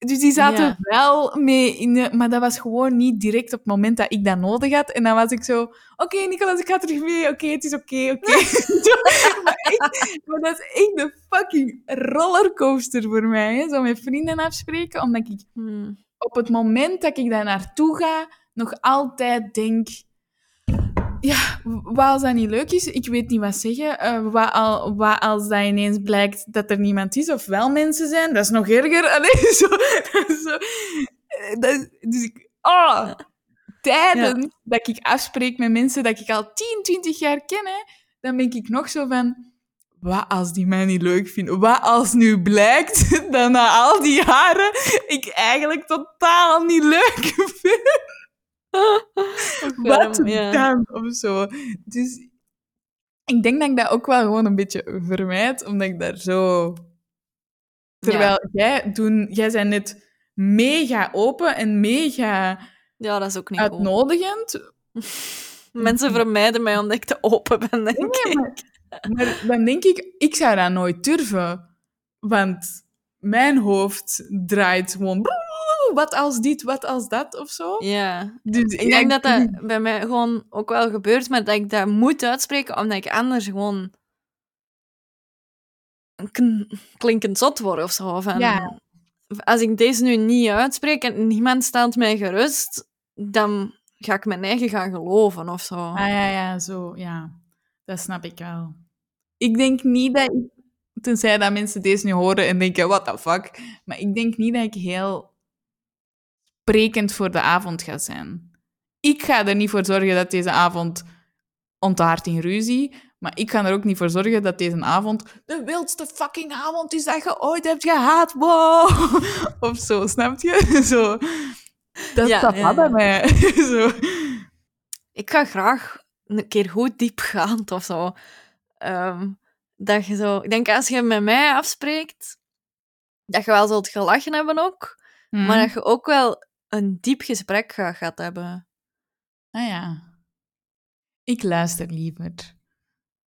dus die zaten Ja. wel mee in de... Maar dat was gewoon niet direct op het moment dat ik dat nodig had. En dan was ik zo... Oké, Nicolas, ik ga terug mee. Oké, het is oké, oké. Maar, dat is echt een fucking rollercoaster voor mij. Hè? Zo met vrienden afspreken. Omdat ik Hmm. op het moment dat ik daar naartoe ga, nog altijd denk... Ja, wat als dat niet leuk is? Ik weet niet wat zeggen. Eh, wat, al, wat als dat ineens blijkt dat er niemand is of wel mensen zijn? Dat is nog erger. Allee, zo, zo. Eh, dus ik... Oh, tijden dat ik afspreek met mensen dat ik al 10, 20 jaar ken, hè, dan ben ik nog zo van... Wat als die mij niet leuk vinden? Wat als nu blijkt dat na al die jaren ik eigenlijk totaal niet leuk vind? Wat ja. dan? Of zo. Dus ik denk dat ik dat ook wel gewoon een beetje vermijd, omdat ik daar zo... Terwijl jij, toen, jij bent net mega open en mega Ja, dat is ook niet uitnodigend. Mensen vermijden mij omdat ik te open ben, denk Nee, ik. maar, maar dan denk ik, ik zou dat nooit durven. Want mijn hoofd draait gewoon... Wat als dit, wat als dat, of zo. Ja. Dus Ik denk dat dat bij mij gewoon ook wel gebeurt, maar dat ik dat moet uitspreken, omdat ik anders gewoon klinkend zot word of zo. Van, Ja. Als ik deze nu niet uitspreek en niemand stelt mij gerust, dan ga ik mijn eigen gaan geloven of zo. Ah ja, ja, zo, ja. Dat snap ik wel. Ik denk niet dat ik... Tenzij dat mensen deze nu horen en denken, what the fuck. Maar ik denk niet dat ik heel sprekend voor de avond ga zijn. Ik ga er niet voor zorgen dat deze avond ontaart in ruzie. Maar ik ga er ook niet voor zorgen dat deze avond de wildste fucking avond is dat je ooit hebt gehad. Wow! Of zo, snap je? Zo. Dat Ja, staat ja, bij ja. mij. zo. Ik ga graag een keer goed diepgaand of zo. Ehm, dat je zo... Ik denk, als je met mij afspreekt, dat je wel zult gelachen hebben ook, Mhm. maar dat je ook wel een diep gesprek gaat, gaat hebben. Ah ja. Ik luister liever.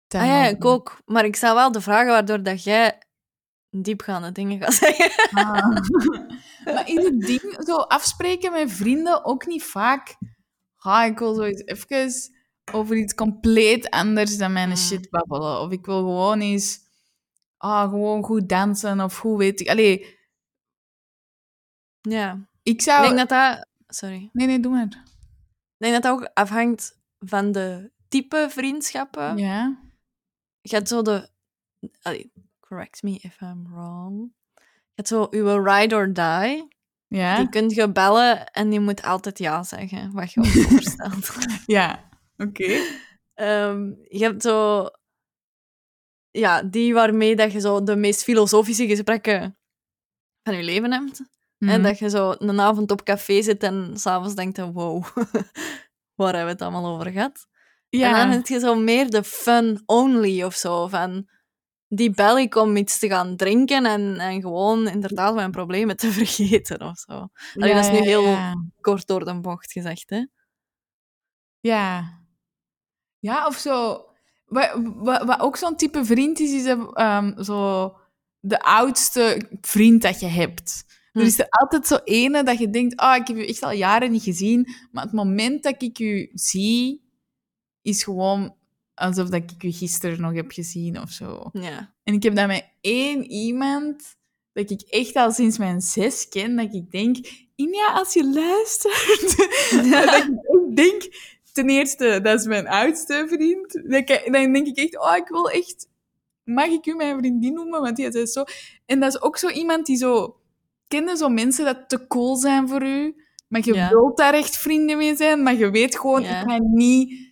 Ah ja, ik ook. Maar ik stel wel de vragen waardoor dat jij diepgaande dingen gaat zeggen. Ah. maar is het ding zo afspreken met vrienden ook niet vaak? Ah, ik wil zoiets even over iets compleet anders dan mijn Mm. shit babbelen. Of ik wil gewoon eens ah, gewoon goed dansen of hoe weet ik. Allee, Ja. Ik zou... Denk dat dat... Sorry. Nee, nee, doe maar. Ik denk dat dat ook afhangt van de type vriendschappen. Ja. Je hebt zo de... allee, correct me if I'm wrong. Je hebt zo uw ride or die. Ja. Die kun je bellen en die moet altijd ja zeggen, wat je ook voorstelt. Ja. Oké. Ehm, je hebt zo... Ja, die waarmee dat je zo de meest filosofische gesprekken van je leven hebt. Mhm. En dat je zo een avond op café zit en s'avonds denkt, wow, waar hebben we het allemaal over gehad? En dan heb je zo meer de fun only of zo, van die bel ik om iets te gaan drinken en, en gewoon inderdaad mijn problemen te vergeten of zo. Allee, dat is nu heel ja. kort door de bocht gezegd, hè? Ja. Ja, of zo. Wat, wat, wat ook zo'n type vriend is, is ehm, zo de oudste vriend dat je hebt. Hm. Er is er altijd zo ene dat je denkt, ah, ik heb je echt al jaren niet gezien, maar het moment dat ik je zie, is gewoon alsof dat ik je gisteren nog heb gezien of zo. Ja. En ik heb dat met één iemand dat ik echt al sinds mijn zes ken, dat ik denk, Inja, als je luistert, dat ik denk, ten eerste, dat is mijn oudste vriend. Dan denk ik echt, oh, ik wil echt mag ik u mijn vriendin noemen? Want die zei zo... En dat is ook zo iemand die zo... Kende zo mensen dat te cool zijn voor u, maar je Ja. wilt daar echt vrienden mee zijn, maar je weet gewoon, Ja. ik ga niet...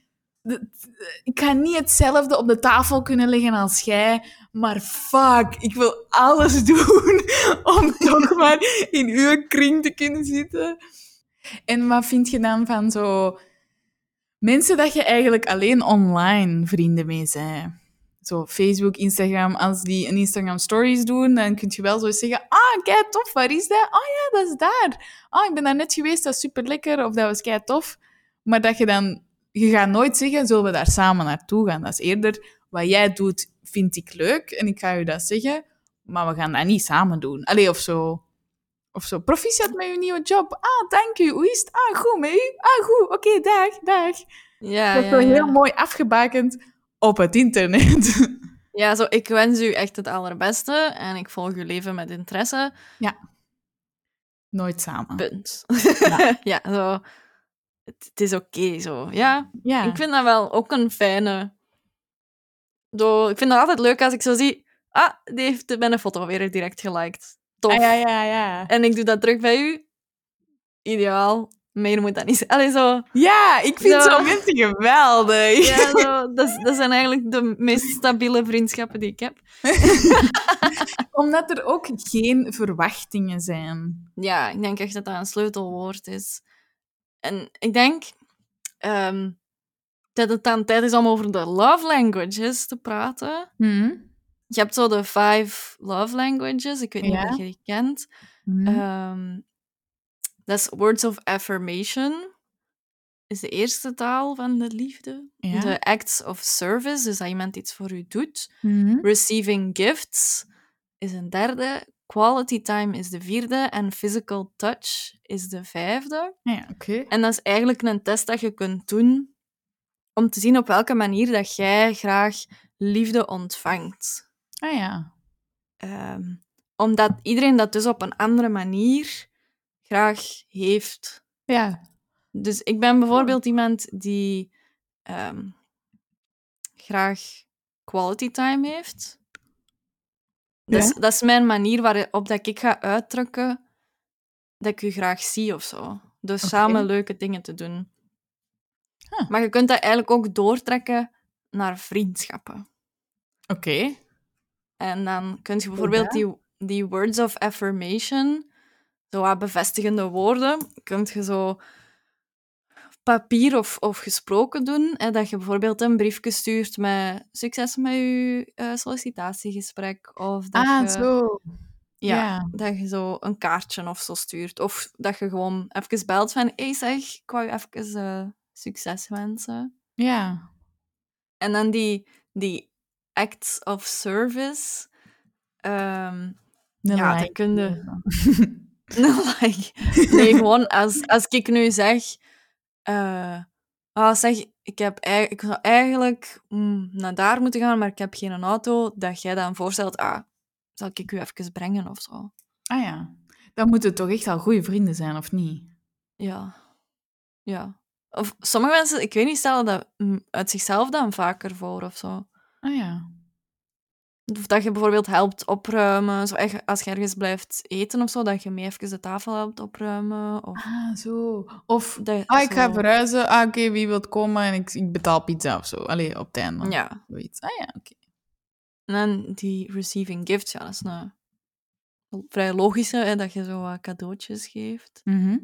Ik ga niet hetzelfde op de tafel kunnen leggen als jij, maar fuck, ik wil alles doen om toch maar in uw kring te kunnen zitten. En wat vind je dan van zo mensen dat je eigenlijk alleen online vrienden mee zijn? Zo Facebook, Instagram, als die een Instagram stories doen, dan kun je wel zo zeggen, ah, kei tof, waar is dat? Ah ja, dat is daar. Ah, ik ben daar net geweest, dat is super lekker, of dat was kei tof. Maar dat je dan, je gaat nooit zeggen, zullen we daar samen naartoe gaan? Dat is eerder, wat jij doet, vind ik leuk en ik ga je dat zeggen, maar we gaan dat niet samen doen. Allee, of zo. Of zo, proficiat met je nieuwe job. Ah, dank u. Hoe is het? Ah, goed met u? Ah, goed. Oké, dag, dag. Ja, dat is ja. heel mooi afgebakend op het internet. Ja, zo, ik wens u echt het allerbeste en ik volg uw leven met interesse. Nooit samen. Punt. Ja. Ja, zo. Het, het is oké zo. Ja, Ja. ik vind dat wel ook een fijne. Zo, ik vind het altijd leuk als ik zo zie. Ah, die heeft mijn foto weer direct geliked. Tof. Ah, ja, ja, ja. En ik doe dat terug bij u. Ideaal. Meer moet dat niet zijn. Allee, zo. Ja, ik vind Zo. zo'n mensen geweldig. Ja, zo. Dat, zijn eigenlijk de meest stabiele vriendschappen die ik heb. Omdat er ook geen verwachtingen zijn. Ja, ik denk echt dat dat een sleutelwoord is. En ik denk ehm, dat het dan tijd is om over de love languages te praten. Hm? Je hebt zo de five love languages. Ik weet niet Ja. of je die kent. Hm. Ehm, dat is words of affirmation. Is de eerste taal van de liefde. Ja. De acts of service, dus dat iemand iets voor u doet. Hm. Receiving gifts is een derde. Quality time is de vierde. En physical touch is de vijfde. Ja, oké. En dat is eigenlijk een test dat je kunt doen om te zien op welke manier dat jij graag liefde ontvangt. Ah ja. Ehm, omdat iedereen dat dus op een andere manier graag heeft. Ja. Dus ik ben bijvoorbeeld iemand die ehm, graag quality time heeft. Dat, is, Ja. dat is mijn manier waarop dat ik ga uitdrukken dat ik u graag zie of zo. Dus samen leuke dingen te doen. Huh. Maar je kunt dat eigenlijk ook doortrekken naar vriendschappen. Oké. En dan kun je bijvoorbeeld die, die words of affirmation, zo wat bevestigende woorden, kun je zo papier of, of gesproken doen. Hè, dat je bijvoorbeeld een briefje stuurt met succes met je eh, sollicitatiegesprek. Of dat Ah, je, zo. Ja, Ja. dat je zo een kaartje of zo stuurt. Of dat je gewoon even belt van, hey zeg, ik wou je even eh, succes wensen. Ja. En dan die, die acts of service. Een Ja, like. dat kun je- like, nee, gewoon als, als ik nu zeg... ah, zeg, ik, heb, ik zou eigenlijk mm, naar daar moeten gaan, maar ik heb geen auto, dat jij dan voorstelt, ah, zal ik u even brengen of zo? Ah ja. Dan moeten toch echt al goede vrienden zijn, of niet? Ja. Ja. Of sommige mensen, ik weet niet, stellen dat mm, uit zichzelf dan vaker voor of zo. Ah ja. Of dat je bijvoorbeeld helpt opruimen. Zo, echt, als je ergens blijft eten of zo, dat je mee even de tafel helpt opruimen. Of Ah, zo. Of, dat, ah, ik ga verhuizen. Ah, oké, wie wilt komen? En ik, ik betaal pizza of zo. Allee, op het einde. Ja. Zoiets. Ah ja, oké. En dan die receiving gifts, ja, dat is een vrij logische, hè, dat je zo wat cadeautjes geeft. Mhm.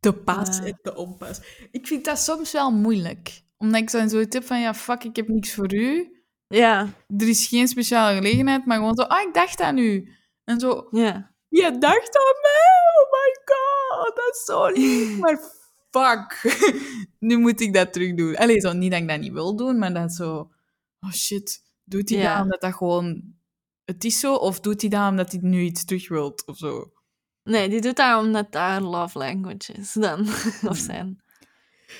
De pas Eh. en de onpas. Ik vind dat soms wel moeilijk. Omdat ik zo zoiets heb van, ja, fuck, ik heb niks voor u. Ja. Er is geen speciale gelegenheid, maar gewoon zo, ah, ik dacht aan u. En zo, Ja. je dacht aan mij? Oh my god, dat is zo lief. Maar fuck, nu moet ik dat terug doen. Allee, zo, niet dat ik dat niet wil doen, maar dat zo, oh shit, doet hij Ja. dat omdat dat gewoon... Het is zo, of doet hij dat omdat hij nu iets terug wilt, of zo? Nee, die doet dat omdat daar love language is dan. of zijn.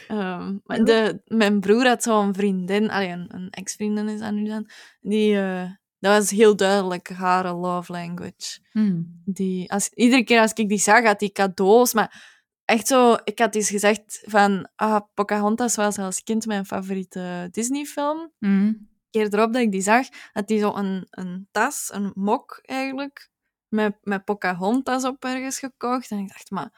Ehm, de, mijn broer had zo'n vriendin, allee, een, een ex-vriendin is dat nu dan, die, eh, dat was heel duidelijk haar love language. Hmm. Die, als, iedere keer als ik die zag, had die cadeaus, maar echt zo, ik had eens gezegd van, ah, Pocahontas was als kind mijn favoriete Disney-film. Hmm. keer erop dat ik die zag, had die zo een, een tas, een mok eigenlijk, met, met Pocahontas op ergens gekocht. En ik dacht, maar,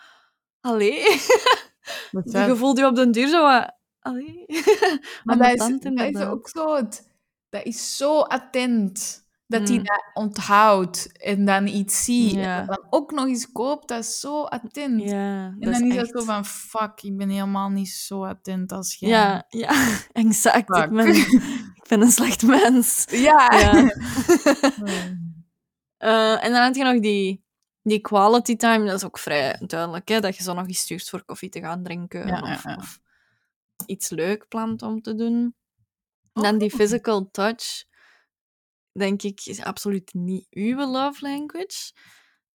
allee. Je voelt je op den duur zo wat... Allee. Maar dat is, ook zo... het- Dat is zo attent. Dat hij Mm. dat onthoudt en dan iets ziet. Ja. En dan ook nog eens koopt. Dat is zo attent. En dan is echt- dat zo van... Fuck, ik ben helemaal niet zo attent als jij. Ja, ja, exact. Fuck. Ik ben, ik ben een slecht mens. Ja. Ja. Eh, en dan had je nog die, die quality time. Dat is ook vrij duidelijk, hè? dat je zo nog eens stuurt voor koffie te gaan drinken. Ja, of, ja, ja. of iets leuk plant om te doen. En dan die physical touch, denk ik, is absoluut niet uw love language.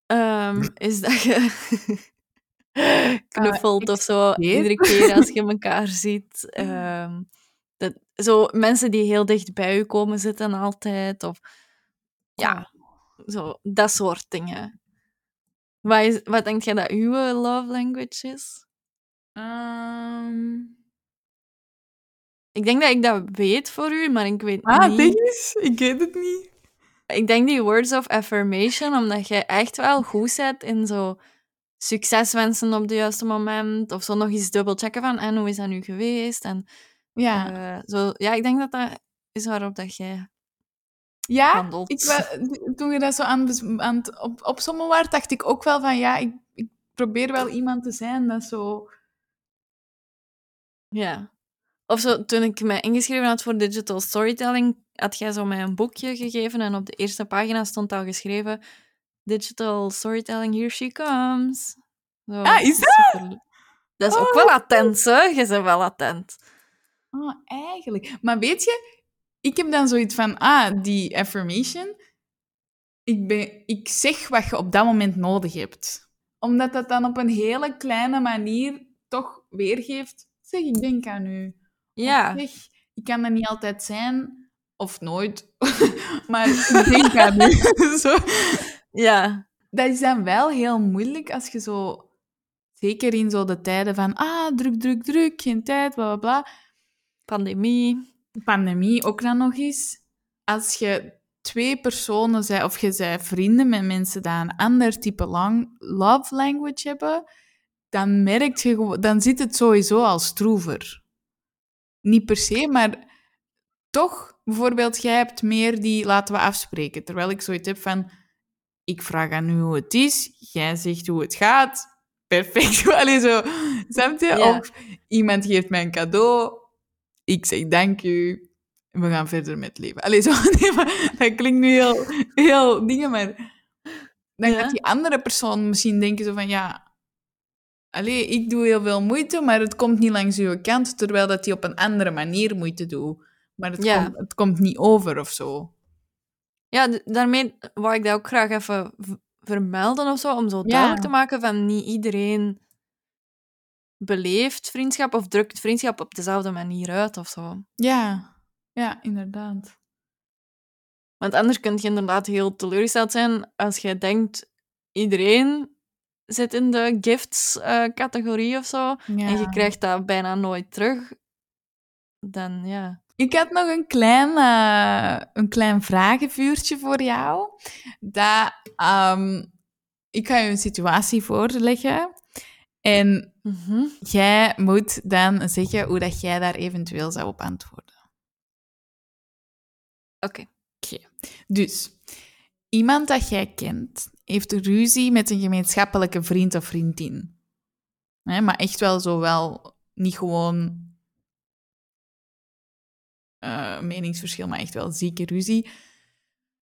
Ehm, is dat je knuffelt ik of zo iedere keer als je elkaar ziet. Ehm, dat, zo mensen die heel dicht bij je komen zitten altijd. Of ja, zo, dat soort dingen. Wat, is, wat denk jij dat uw love language is? Ehm, Ik denk dat ik dat weet voor u, maar ik weet ah, niet. denk eens. Ik weet het niet. Ik denk die words of affirmation, omdat jij echt wel goed zet in zo succes wensen op het juiste moment. Of zo nog eens dubbel checken van, en hoe is dat nu geweest? En Ja. eh, zo, ja, ik denk dat dat is waarop dat jij Ja, handelt. ik, toen je dat zo aan, aan het op, opzommen was, dacht ik ook wel van ja, ik, ik probeer wel iemand te zijn dat zo. Ja. Of zo, toen ik mij ingeschreven had voor digital storytelling, had jij zo mij een boekje gegeven en op de eerste pagina stond al geschreven Digital storytelling, here she comes. Zo, Ah, is super- Dat is ook Oh, wel attent, hè? Je bent wel attent. Ah, eigenlijk. Maar weet je, ik heb dan zoiets van ah, die affirmation. Ik, ben, ik zeg wat je op dat moment nodig hebt. Omdat dat dan op een hele kleine manier toch weergeeft. Zeg, ik denk aan u. Ja. Zeg, ik kan er niet altijd zijn, of nooit, maar ik denk aan u. zo. Ja. Dat is dan wel heel moeilijk als je zo, zeker in zo de tijden van, ah, druk, druk, druk, geen tijd, bla bla bla. Pandemie. Pandemie ook dan nog eens. Als je twee personen zijn, of je bent vrienden met mensen die een ander type lang, love language hebben, dan merk je dan zit het sowieso als stroever. Niet per se, maar toch, bijvoorbeeld, jij hebt meer die laten we afspreken. Terwijl ik zoiets heb van, ik vraag aan u hoe het is, jij zegt hoe het gaat. Perfect. Allee, zo. Snap je? Ja. Of iemand geeft mij een cadeau, ik zeg dank u, we gaan verder met leven. Allee, zo. Nee, maar dat klinkt nu heel, heel dingen, maar dan Ja. gaat die andere persoon misschien denken zo van, ja, allee, ik doe heel veel moeite, maar het komt niet langs uw kant, terwijl dat hij op een andere manier moeite doet. Maar het, Ja. komt, het komt niet over of zo. Ja, daarmee wou ik dat ook graag even vermelden of zo, om zo Ja. duidelijk te maken van niet iedereen beleeft vriendschap of drukt vriendschap op dezelfde manier uit of zo. Ja, ja, inderdaad. Want anders kun je inderdaad heel teleurgesteld zijn als je denkt iedereen zit in de gifts-categorie of zo Ja. en je krijgt dat bijna nooit terug. Dan ja. Ik had nog een klein, eh, een klein vragenvuurtje voor jou. Dat, ehm, ik ga je een situatie voorleggen. En Mhm. jij moet dan zeggen hoe dat jij daar eventueel zou op antwoorden. Oké. Dus, iemand dat jij kent, heeft ruzie met een gemeenschappelijke vriend of vriendin. Maar echt wel zo wel, niet gewoon eh, meningsverschil, maar echt wel zieke ruzie.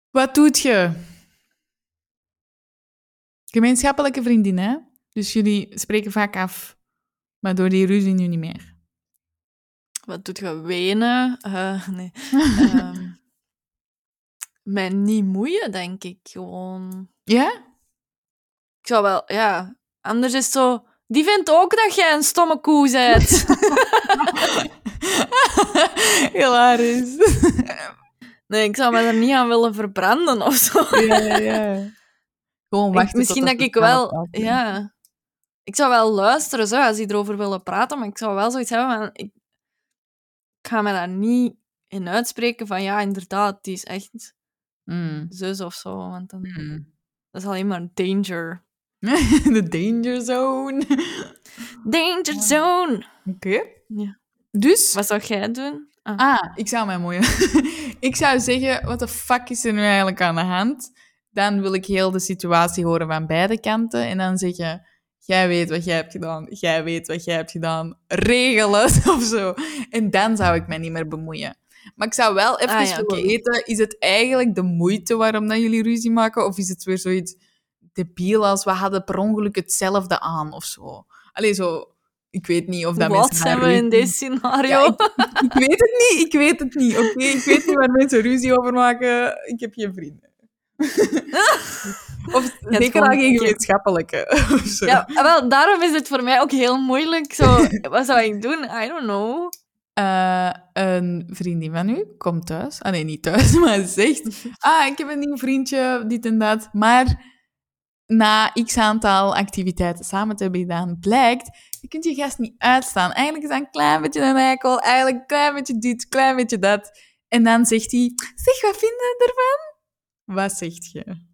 Wat doet je? Gemeenschappelijke vriendin, hè? Dus jullie spreken vaak af, maar door die ruzie nu niet meer. Wat doet je? Wenen? Eh, nee. Ehm mij niet moeien, denk ik. Gewoon... ja? Ik zou wel... Ja. Anders is het zo... Die vindt ook dat jij een stomme koe bent. Hilarisch. nee, ik zou me er niet aan willen verbranden of zo. ja, ja, ja. Gewoon Ik- wachten misschien dat ik wel... Ja. Ik zou wel luisteren, zo, als die erover willen praten, maar ik zou wel zoiets hebben van... Ik, ik ga me daar niet in uitspreken van ja, inderdaad, die is echt Mm. zus of zo. Want dan, Mm. dat is alleen maar danger. De danger zone. Danger zone! Oké. Ja. Dus... Wat zou jij doen? Ah. Ah, ik zou mijn mooie... ik zou zeggen, wat de fuck is er nu eigenlijk aan de hand? Dan wil ik heel de situatie horen van beide kanten. En dan zeggen, jij weet wat jij hebt gedaan. Jij weet wat jij hebt gedaan. Regel het, of zo. En dan zou ik mij niet meer bemoeien. Maar ik zou wel even Ah, ja, willen oké. weten, is het eigenlijk de moeite waarom dat jullie ruzie maken? Of is het weer zoiets debiel als we hadden per ongeluk hetzelfde aan of zo? Allee, zo... Ik weet niet of dat Wat mensen zijn we in deze scenario? Ja, ik weet het niet, ik weet het niet. Oké, ik weet niet waar mensen ruzie over maken. Ik heb geen vrienden. of zeker al geen gemeenschappelijke. Ja, wel, daarom is het voor mij ook heel moeilijk. Zo, wat zou ik doen? I don't know. Eh, een vriendin van u komt thuis. Ah nee, niet thuis, maar zegt... Ah, ik heb een nieuw vriendje, dit en dat. Maar na x aantal activiteiten samen te hebben gedaan, blijkt... Je kunt je gast niet uitstaan. Eigenlijk is hij een klein beetje een eikel. Eigenlijk een klein beetje dit, klein beetje dat. En dan zegt hij... Zeg, wat vind je ervan? Wat zegt je?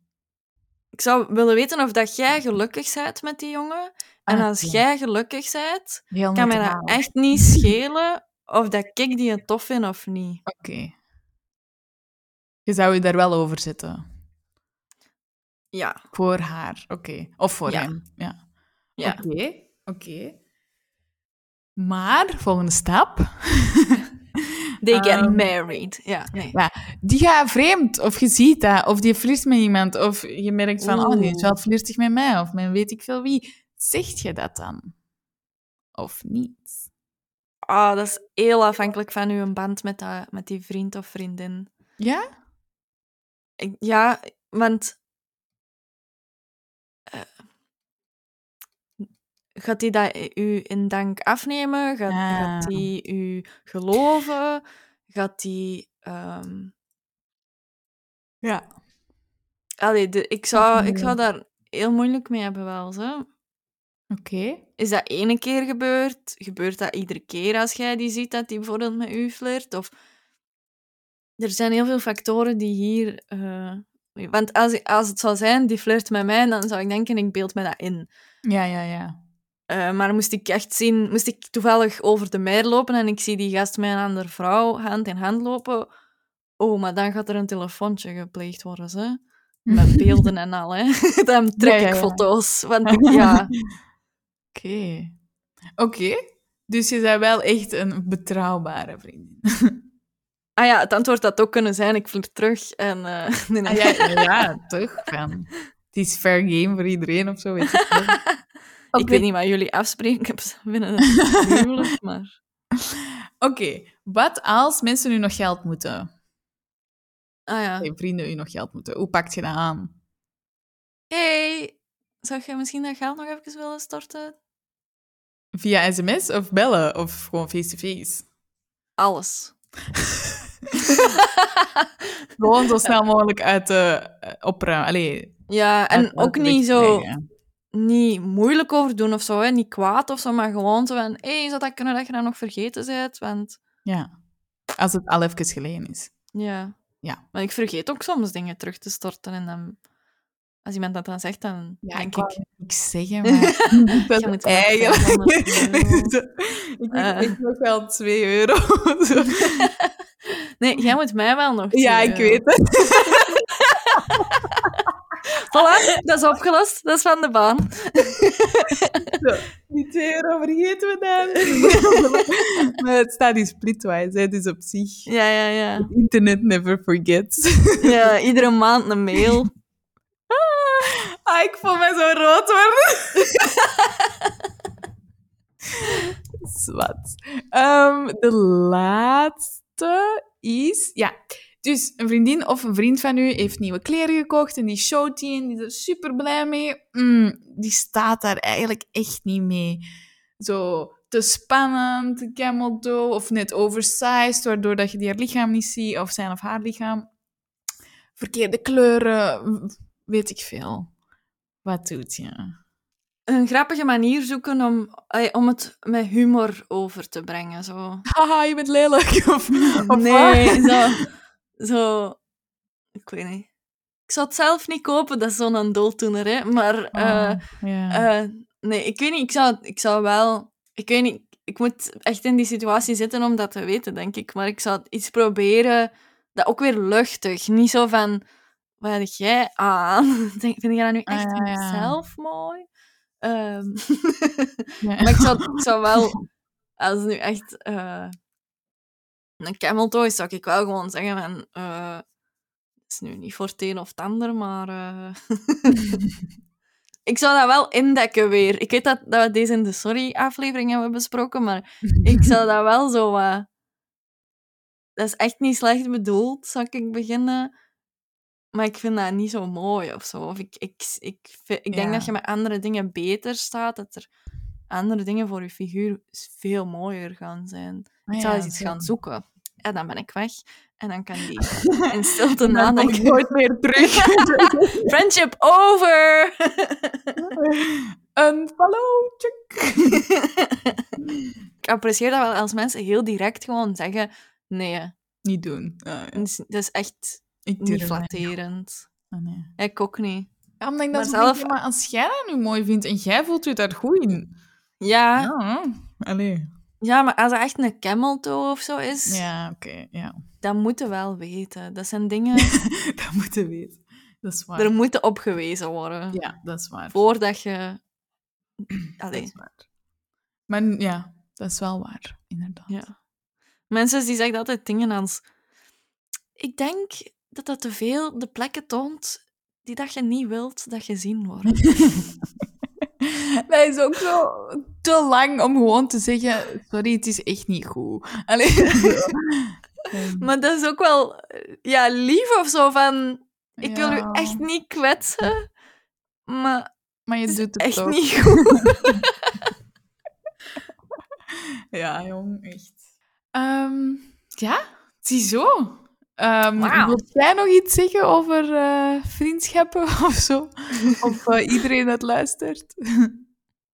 Ik zou willen weten of dat jij gelukkig bent met die jongen. En Ah, als ja. jij gelukkig bent, Heel kan mij dat echt niet schelen of dat ik die het tof vind of niet. Oké. Je zou je daar wel over zetten. Ja. Voor haar, oké. Of voor Ja. hem, ja. Ja. Oké, oké. Maar, volgende stap. They get Ehm, married. Ja, nee. Die gaat vreemd, of je ziet dat, of die flirt met iemand, of je merkt van, oh, die is wel flirtig met mij, of met weet ik veel wie. Zegt je dat dan? Of niet? Ah, dat is heel afhankelijk van uw band met, dat, met die vriend of vriendin. Ja? Ik- ja, want... eh, gaat hij dat u in dank afnemen? Gaat, gaat hij u geloven? Gaat hij... ehm, Ja. Allee, de, ik, zou, ik zou daar heel moeilijk mee hebben wel, zo. Oké. Is dat ene keer gebeurd? Gebeurt dat iedere keer als jij die ziet dat die bijvoorbeeld met u flirt? Of... Er zijn heel veel factoren die hier... eh, Want als, als het zou zijn, die flirt met mij, dan zou ik denken, ik beeld me dat in. Ja, ja, ja. Eh, maar moest ik echt zien... Moest ik toevallig over de meer lopen en ik zie die gast met een andere vrouw hand in hand lopen... Oh, maar dan gaat er een telefoontje gepleegd worden, hè? Met beelden en al, hè. Dan trek Ja, ik ja. foto's. Want ik- ja... Oké. Oké. Dus je bent wel echt een betrouwbare vriendin. Ah ja, het antwoord had ook kunnen zijn, ik flirt terug. En, eh, nee, nee. Ah, ja, ja, toch? Van, het is fair game voor iedereen of zo. Weet Ik weet niet wat jullie afspreken ik heb ze binnen een huwelijk, maar... Oké, wat als mensen u nog geld moeten? Ah ja. Vrienden u nog geld moeten. Hoe pakt je dat aan? Hey, zou je misschien dat geld nog even willen storten? Via sms of bellen of gewoon face-to-face? Alles. Gewoon zo snel mogelijk uit de uh, opruimen. Allee, Ja, en ook niet zo... krijgen. Niet moeilijk over doen of zo, hè. niet kwaad of zo, maar gewoon zo van... Hé, hey, zou dat kunnen dat je dat nog vergeten bent? Want, Ja. Als het al even geleden is. ja... Ja. Maar ik vergeet ook soms dingen terug te storten en dan... Als iemand dat dan zegt, dan denk wou ik... niks zeggen, maar... dat moet eigenlijk... 500 euro. ik Eh. ik nog wel 2 euro. Nee, jij moet mij wel nog... ja, ik weet het. Voilà, dat is opgelost. Dat is van de baan. Die 2 euro vergeten we dan. maar het staat in splitwise, hè, dus op zich. Ja, ja, ja. Internet never forgets. Ja, iedere maand een mail. ah, ik voel mij zo rood worden. Zwat. Ehm, de laatste is... Ja, dus een vriendin of een vriend van u heeft nieuwe kleren gekocht en die showt die en die is er super blij mee. Mm, die staat daar eigenlijk echt niet mee. Zo te spannend, camel toe of net oversized, waardoor dat je die haar lichaam niet ziet of zijn of haar lichaam. Verkeerde kleuren, weet ik veel. Wat doet je? een grappige manier zoeken om, om het met humor over te brengen. Zo. Haha, je bent lelijk. Of, of nee, zo, zo... Ik weet niet. Ik zou het zelf niet kopen, dat is zo'n dooddoener, hè. Maar eh, Oh, ja. eh, nee, ik weet niet. Ik zou, ik zou wel... Ik weet niet. Ik moet echt in die situatie zitten om dat te weten, denk ik. Maar ik zou iets proberen dat ook weer luchtig. Niet zo van... Wat heb jij aan? Denk- Vind jij dat nu Ah, echt ja, ja. zelf mooi? Ja. maar ik zou, ik zou wel... Als nu echt... eh, een camel toe is, zou ik wel gewoon zeggen van... eh, het is nu niet voor het een of het ander, maar... eh, ik zou dat wel indekken weer. Ik weet dat, dat we deze in de Sorry-aflevering hebben besproken, maar ik zou dat wel zo... eh, dat is echt niet slecht bedoeld, zou ik beginnen. Maar ik vind dat niet zo mooi of zo. Of ik, ik, ik, ik denk Ja. dat je met andere dingen beter staat. Dat er andere dingen voor je figuur veel mooier gaan zijn. Ah, ik zou ja, eens iets gaan zoeken. En dan ben ik weg. En dan kan die in stilte En dan nadenken. nooit meer terug. Friendship over! Een followtje. ik apprecieer dat wel als mensen heel direct gewoon zeggen... Nee, Niet doen. Ah, ja. dat is, dat is echt Ik niet dat flatterend. Ah, nee. Ik ook niet. Ja, omdat ik Maar dan zo zelf- maar als jij dat nu mooi vindt en jij voelt je daar goed in. Ja, Ja, allee. ja maar als het echt een camel toe of zo is, Ja, oké, ja. dan moeten we wel weten. Dat zijn dingen... dat moeten we weten. Dat is waar. er moeten op gewezen worden. Ja, dat is waar. Voordat je... Dat Allee, is waar. Maar ja, dat is wel waar, inderdaad. ja. Mensen die zeggen altijd dingen als... Ik denk dat dat te veel de plekken toont die dat je niet wilt dat gezien worden. Dat is ook zo te lang om gewoon te zeggen: sorry, het is echt niet goed. Allee, maar dat is ook wel eh, ja, lief of zo van... Ik wil u echt niet kwetsen, maar Maar je het doet het echt toch. niet goed. Ja, jong, echt. Ehm, ja, ziezo. Ehm Wauw. Wil jij nog iets zeggen over eh, vriendschappen of zo? Of eh, iedereen dat luistert?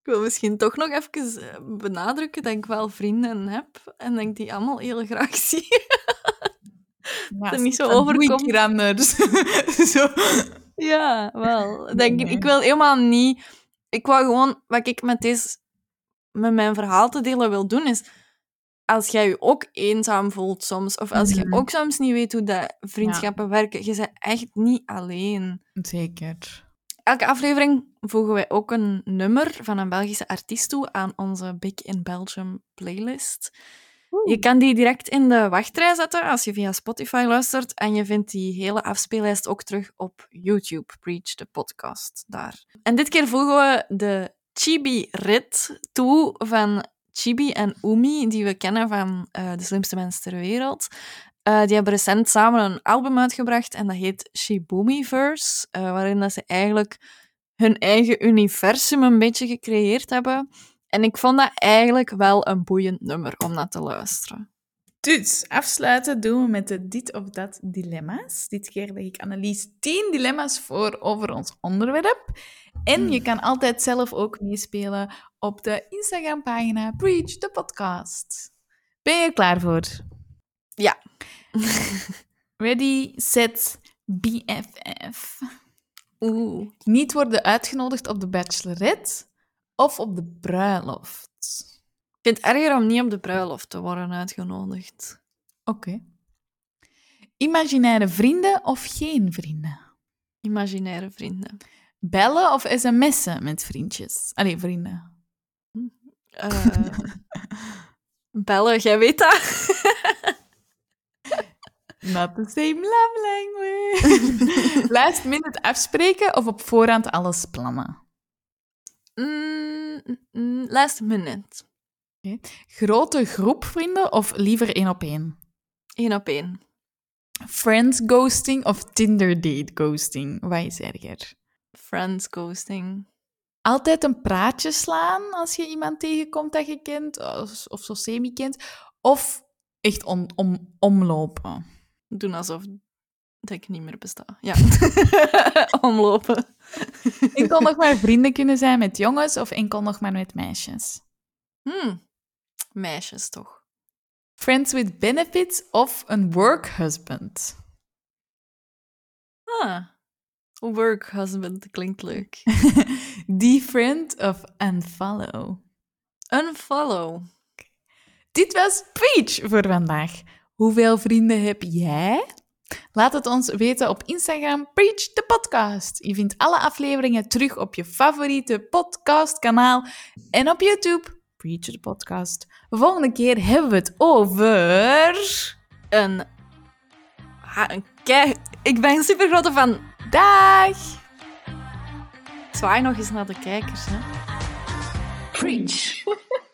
Ik wil misschien toch nog even eh, benadrukken dat ik wel vrienden heb en dat ik die allemaal heel graag zie. Er niet zo dat overkomt. ik hier anders. zo. Ja, wel. Denk, ik-. Ik wil helemaal niet... Ik wou gewoon... Wat ik met, deze, met mijn verhaal te delen wil doen, is... Als jij je ook eenzaam voelt soms, of als je Mhm. ook soms niet weet hoe dat vriendschappen werken, je bent echt niet alleen. Zeker. Elke aflevering voegen wij ook een nummer van een Belgische artiest toe aan onze Big in Belgium playlist. Je kan die direct in de wachtrij zetten als je via Spotify luistert. En je vindt die hele afspeellijst ook terug op YouTube, Preach the Podcast, daar. En dit keer voegen we de Chibi-rit toe van Chibi en Umi, die we kennen van eh, De Slimste Mensen ter Wereld. Eh, die hebben recent samen een album uitgebracht en dat heet Shibumiverse, eh waarin dat ze eigenlijk hun eigen universum een beetje gecreëerd hebben. En ik vond dat eigenlijk wel een boeiend nummer om naar te luisteren. Dus, afsluiten doen we met de dit of dat dilemma's. Dit keer leg ik Annelies 10 dilemma's voor over ons onderwerp. En je kan altijd zelf ook meespelen op de Instagram-pagina Preach the Podcast. Ben je er klaar voor? Ja. Ready, set, BFF. Oeh. Niet worden uitgenodigd op de bachelorette of op de bruiloft. Vind het erger om niet op de bruiloft te worden uitgenodigd. Oké. Imaginaire vrienden of geen vrienden? Imaginaire vrienden. Bellen of sms'en met vriendjes? Allee, vrienden. Eh, bellen, jij weet dat. Not the same love language. Last minute afspreken of op voorhand alles plannen? Mm, mm, last minute. Grote groep vrienden of liever één op één? Eén op één. Friends ghosting of Tinder date ghosting? Wat is erger? Friends ghosting. Altijd een praatje slaan als je iemand tegenkomt dat je kent, of, of zo semi-kent. Of echt om, om, omlopen. Doen alsof dat ik niet meer besta. Ja. Omlopen. enkel nog maar vrienden kunnen zijn met jongens of enkel nog maar met meisjes? Hmm. Meisjes toch? Friends with benefits of een work husband? Ah. Work husband klinkt leuk. Defriend of unfollow? Unfollow. Dit was Preach voor vandaag. Hoeveel vrienden heb jij? Laat het ons weten op Instagram, Preach the Podcast. Je vindt alle afleveringen terug op je favoriete podcastkanaal en op YouTube, Preach the Podcast. Volgende keer hebben we het over... Een... Ha, een kei... Ik ben een super grote fan. Dag! Zwaai nog eens naar de kijkers, hè. Preach.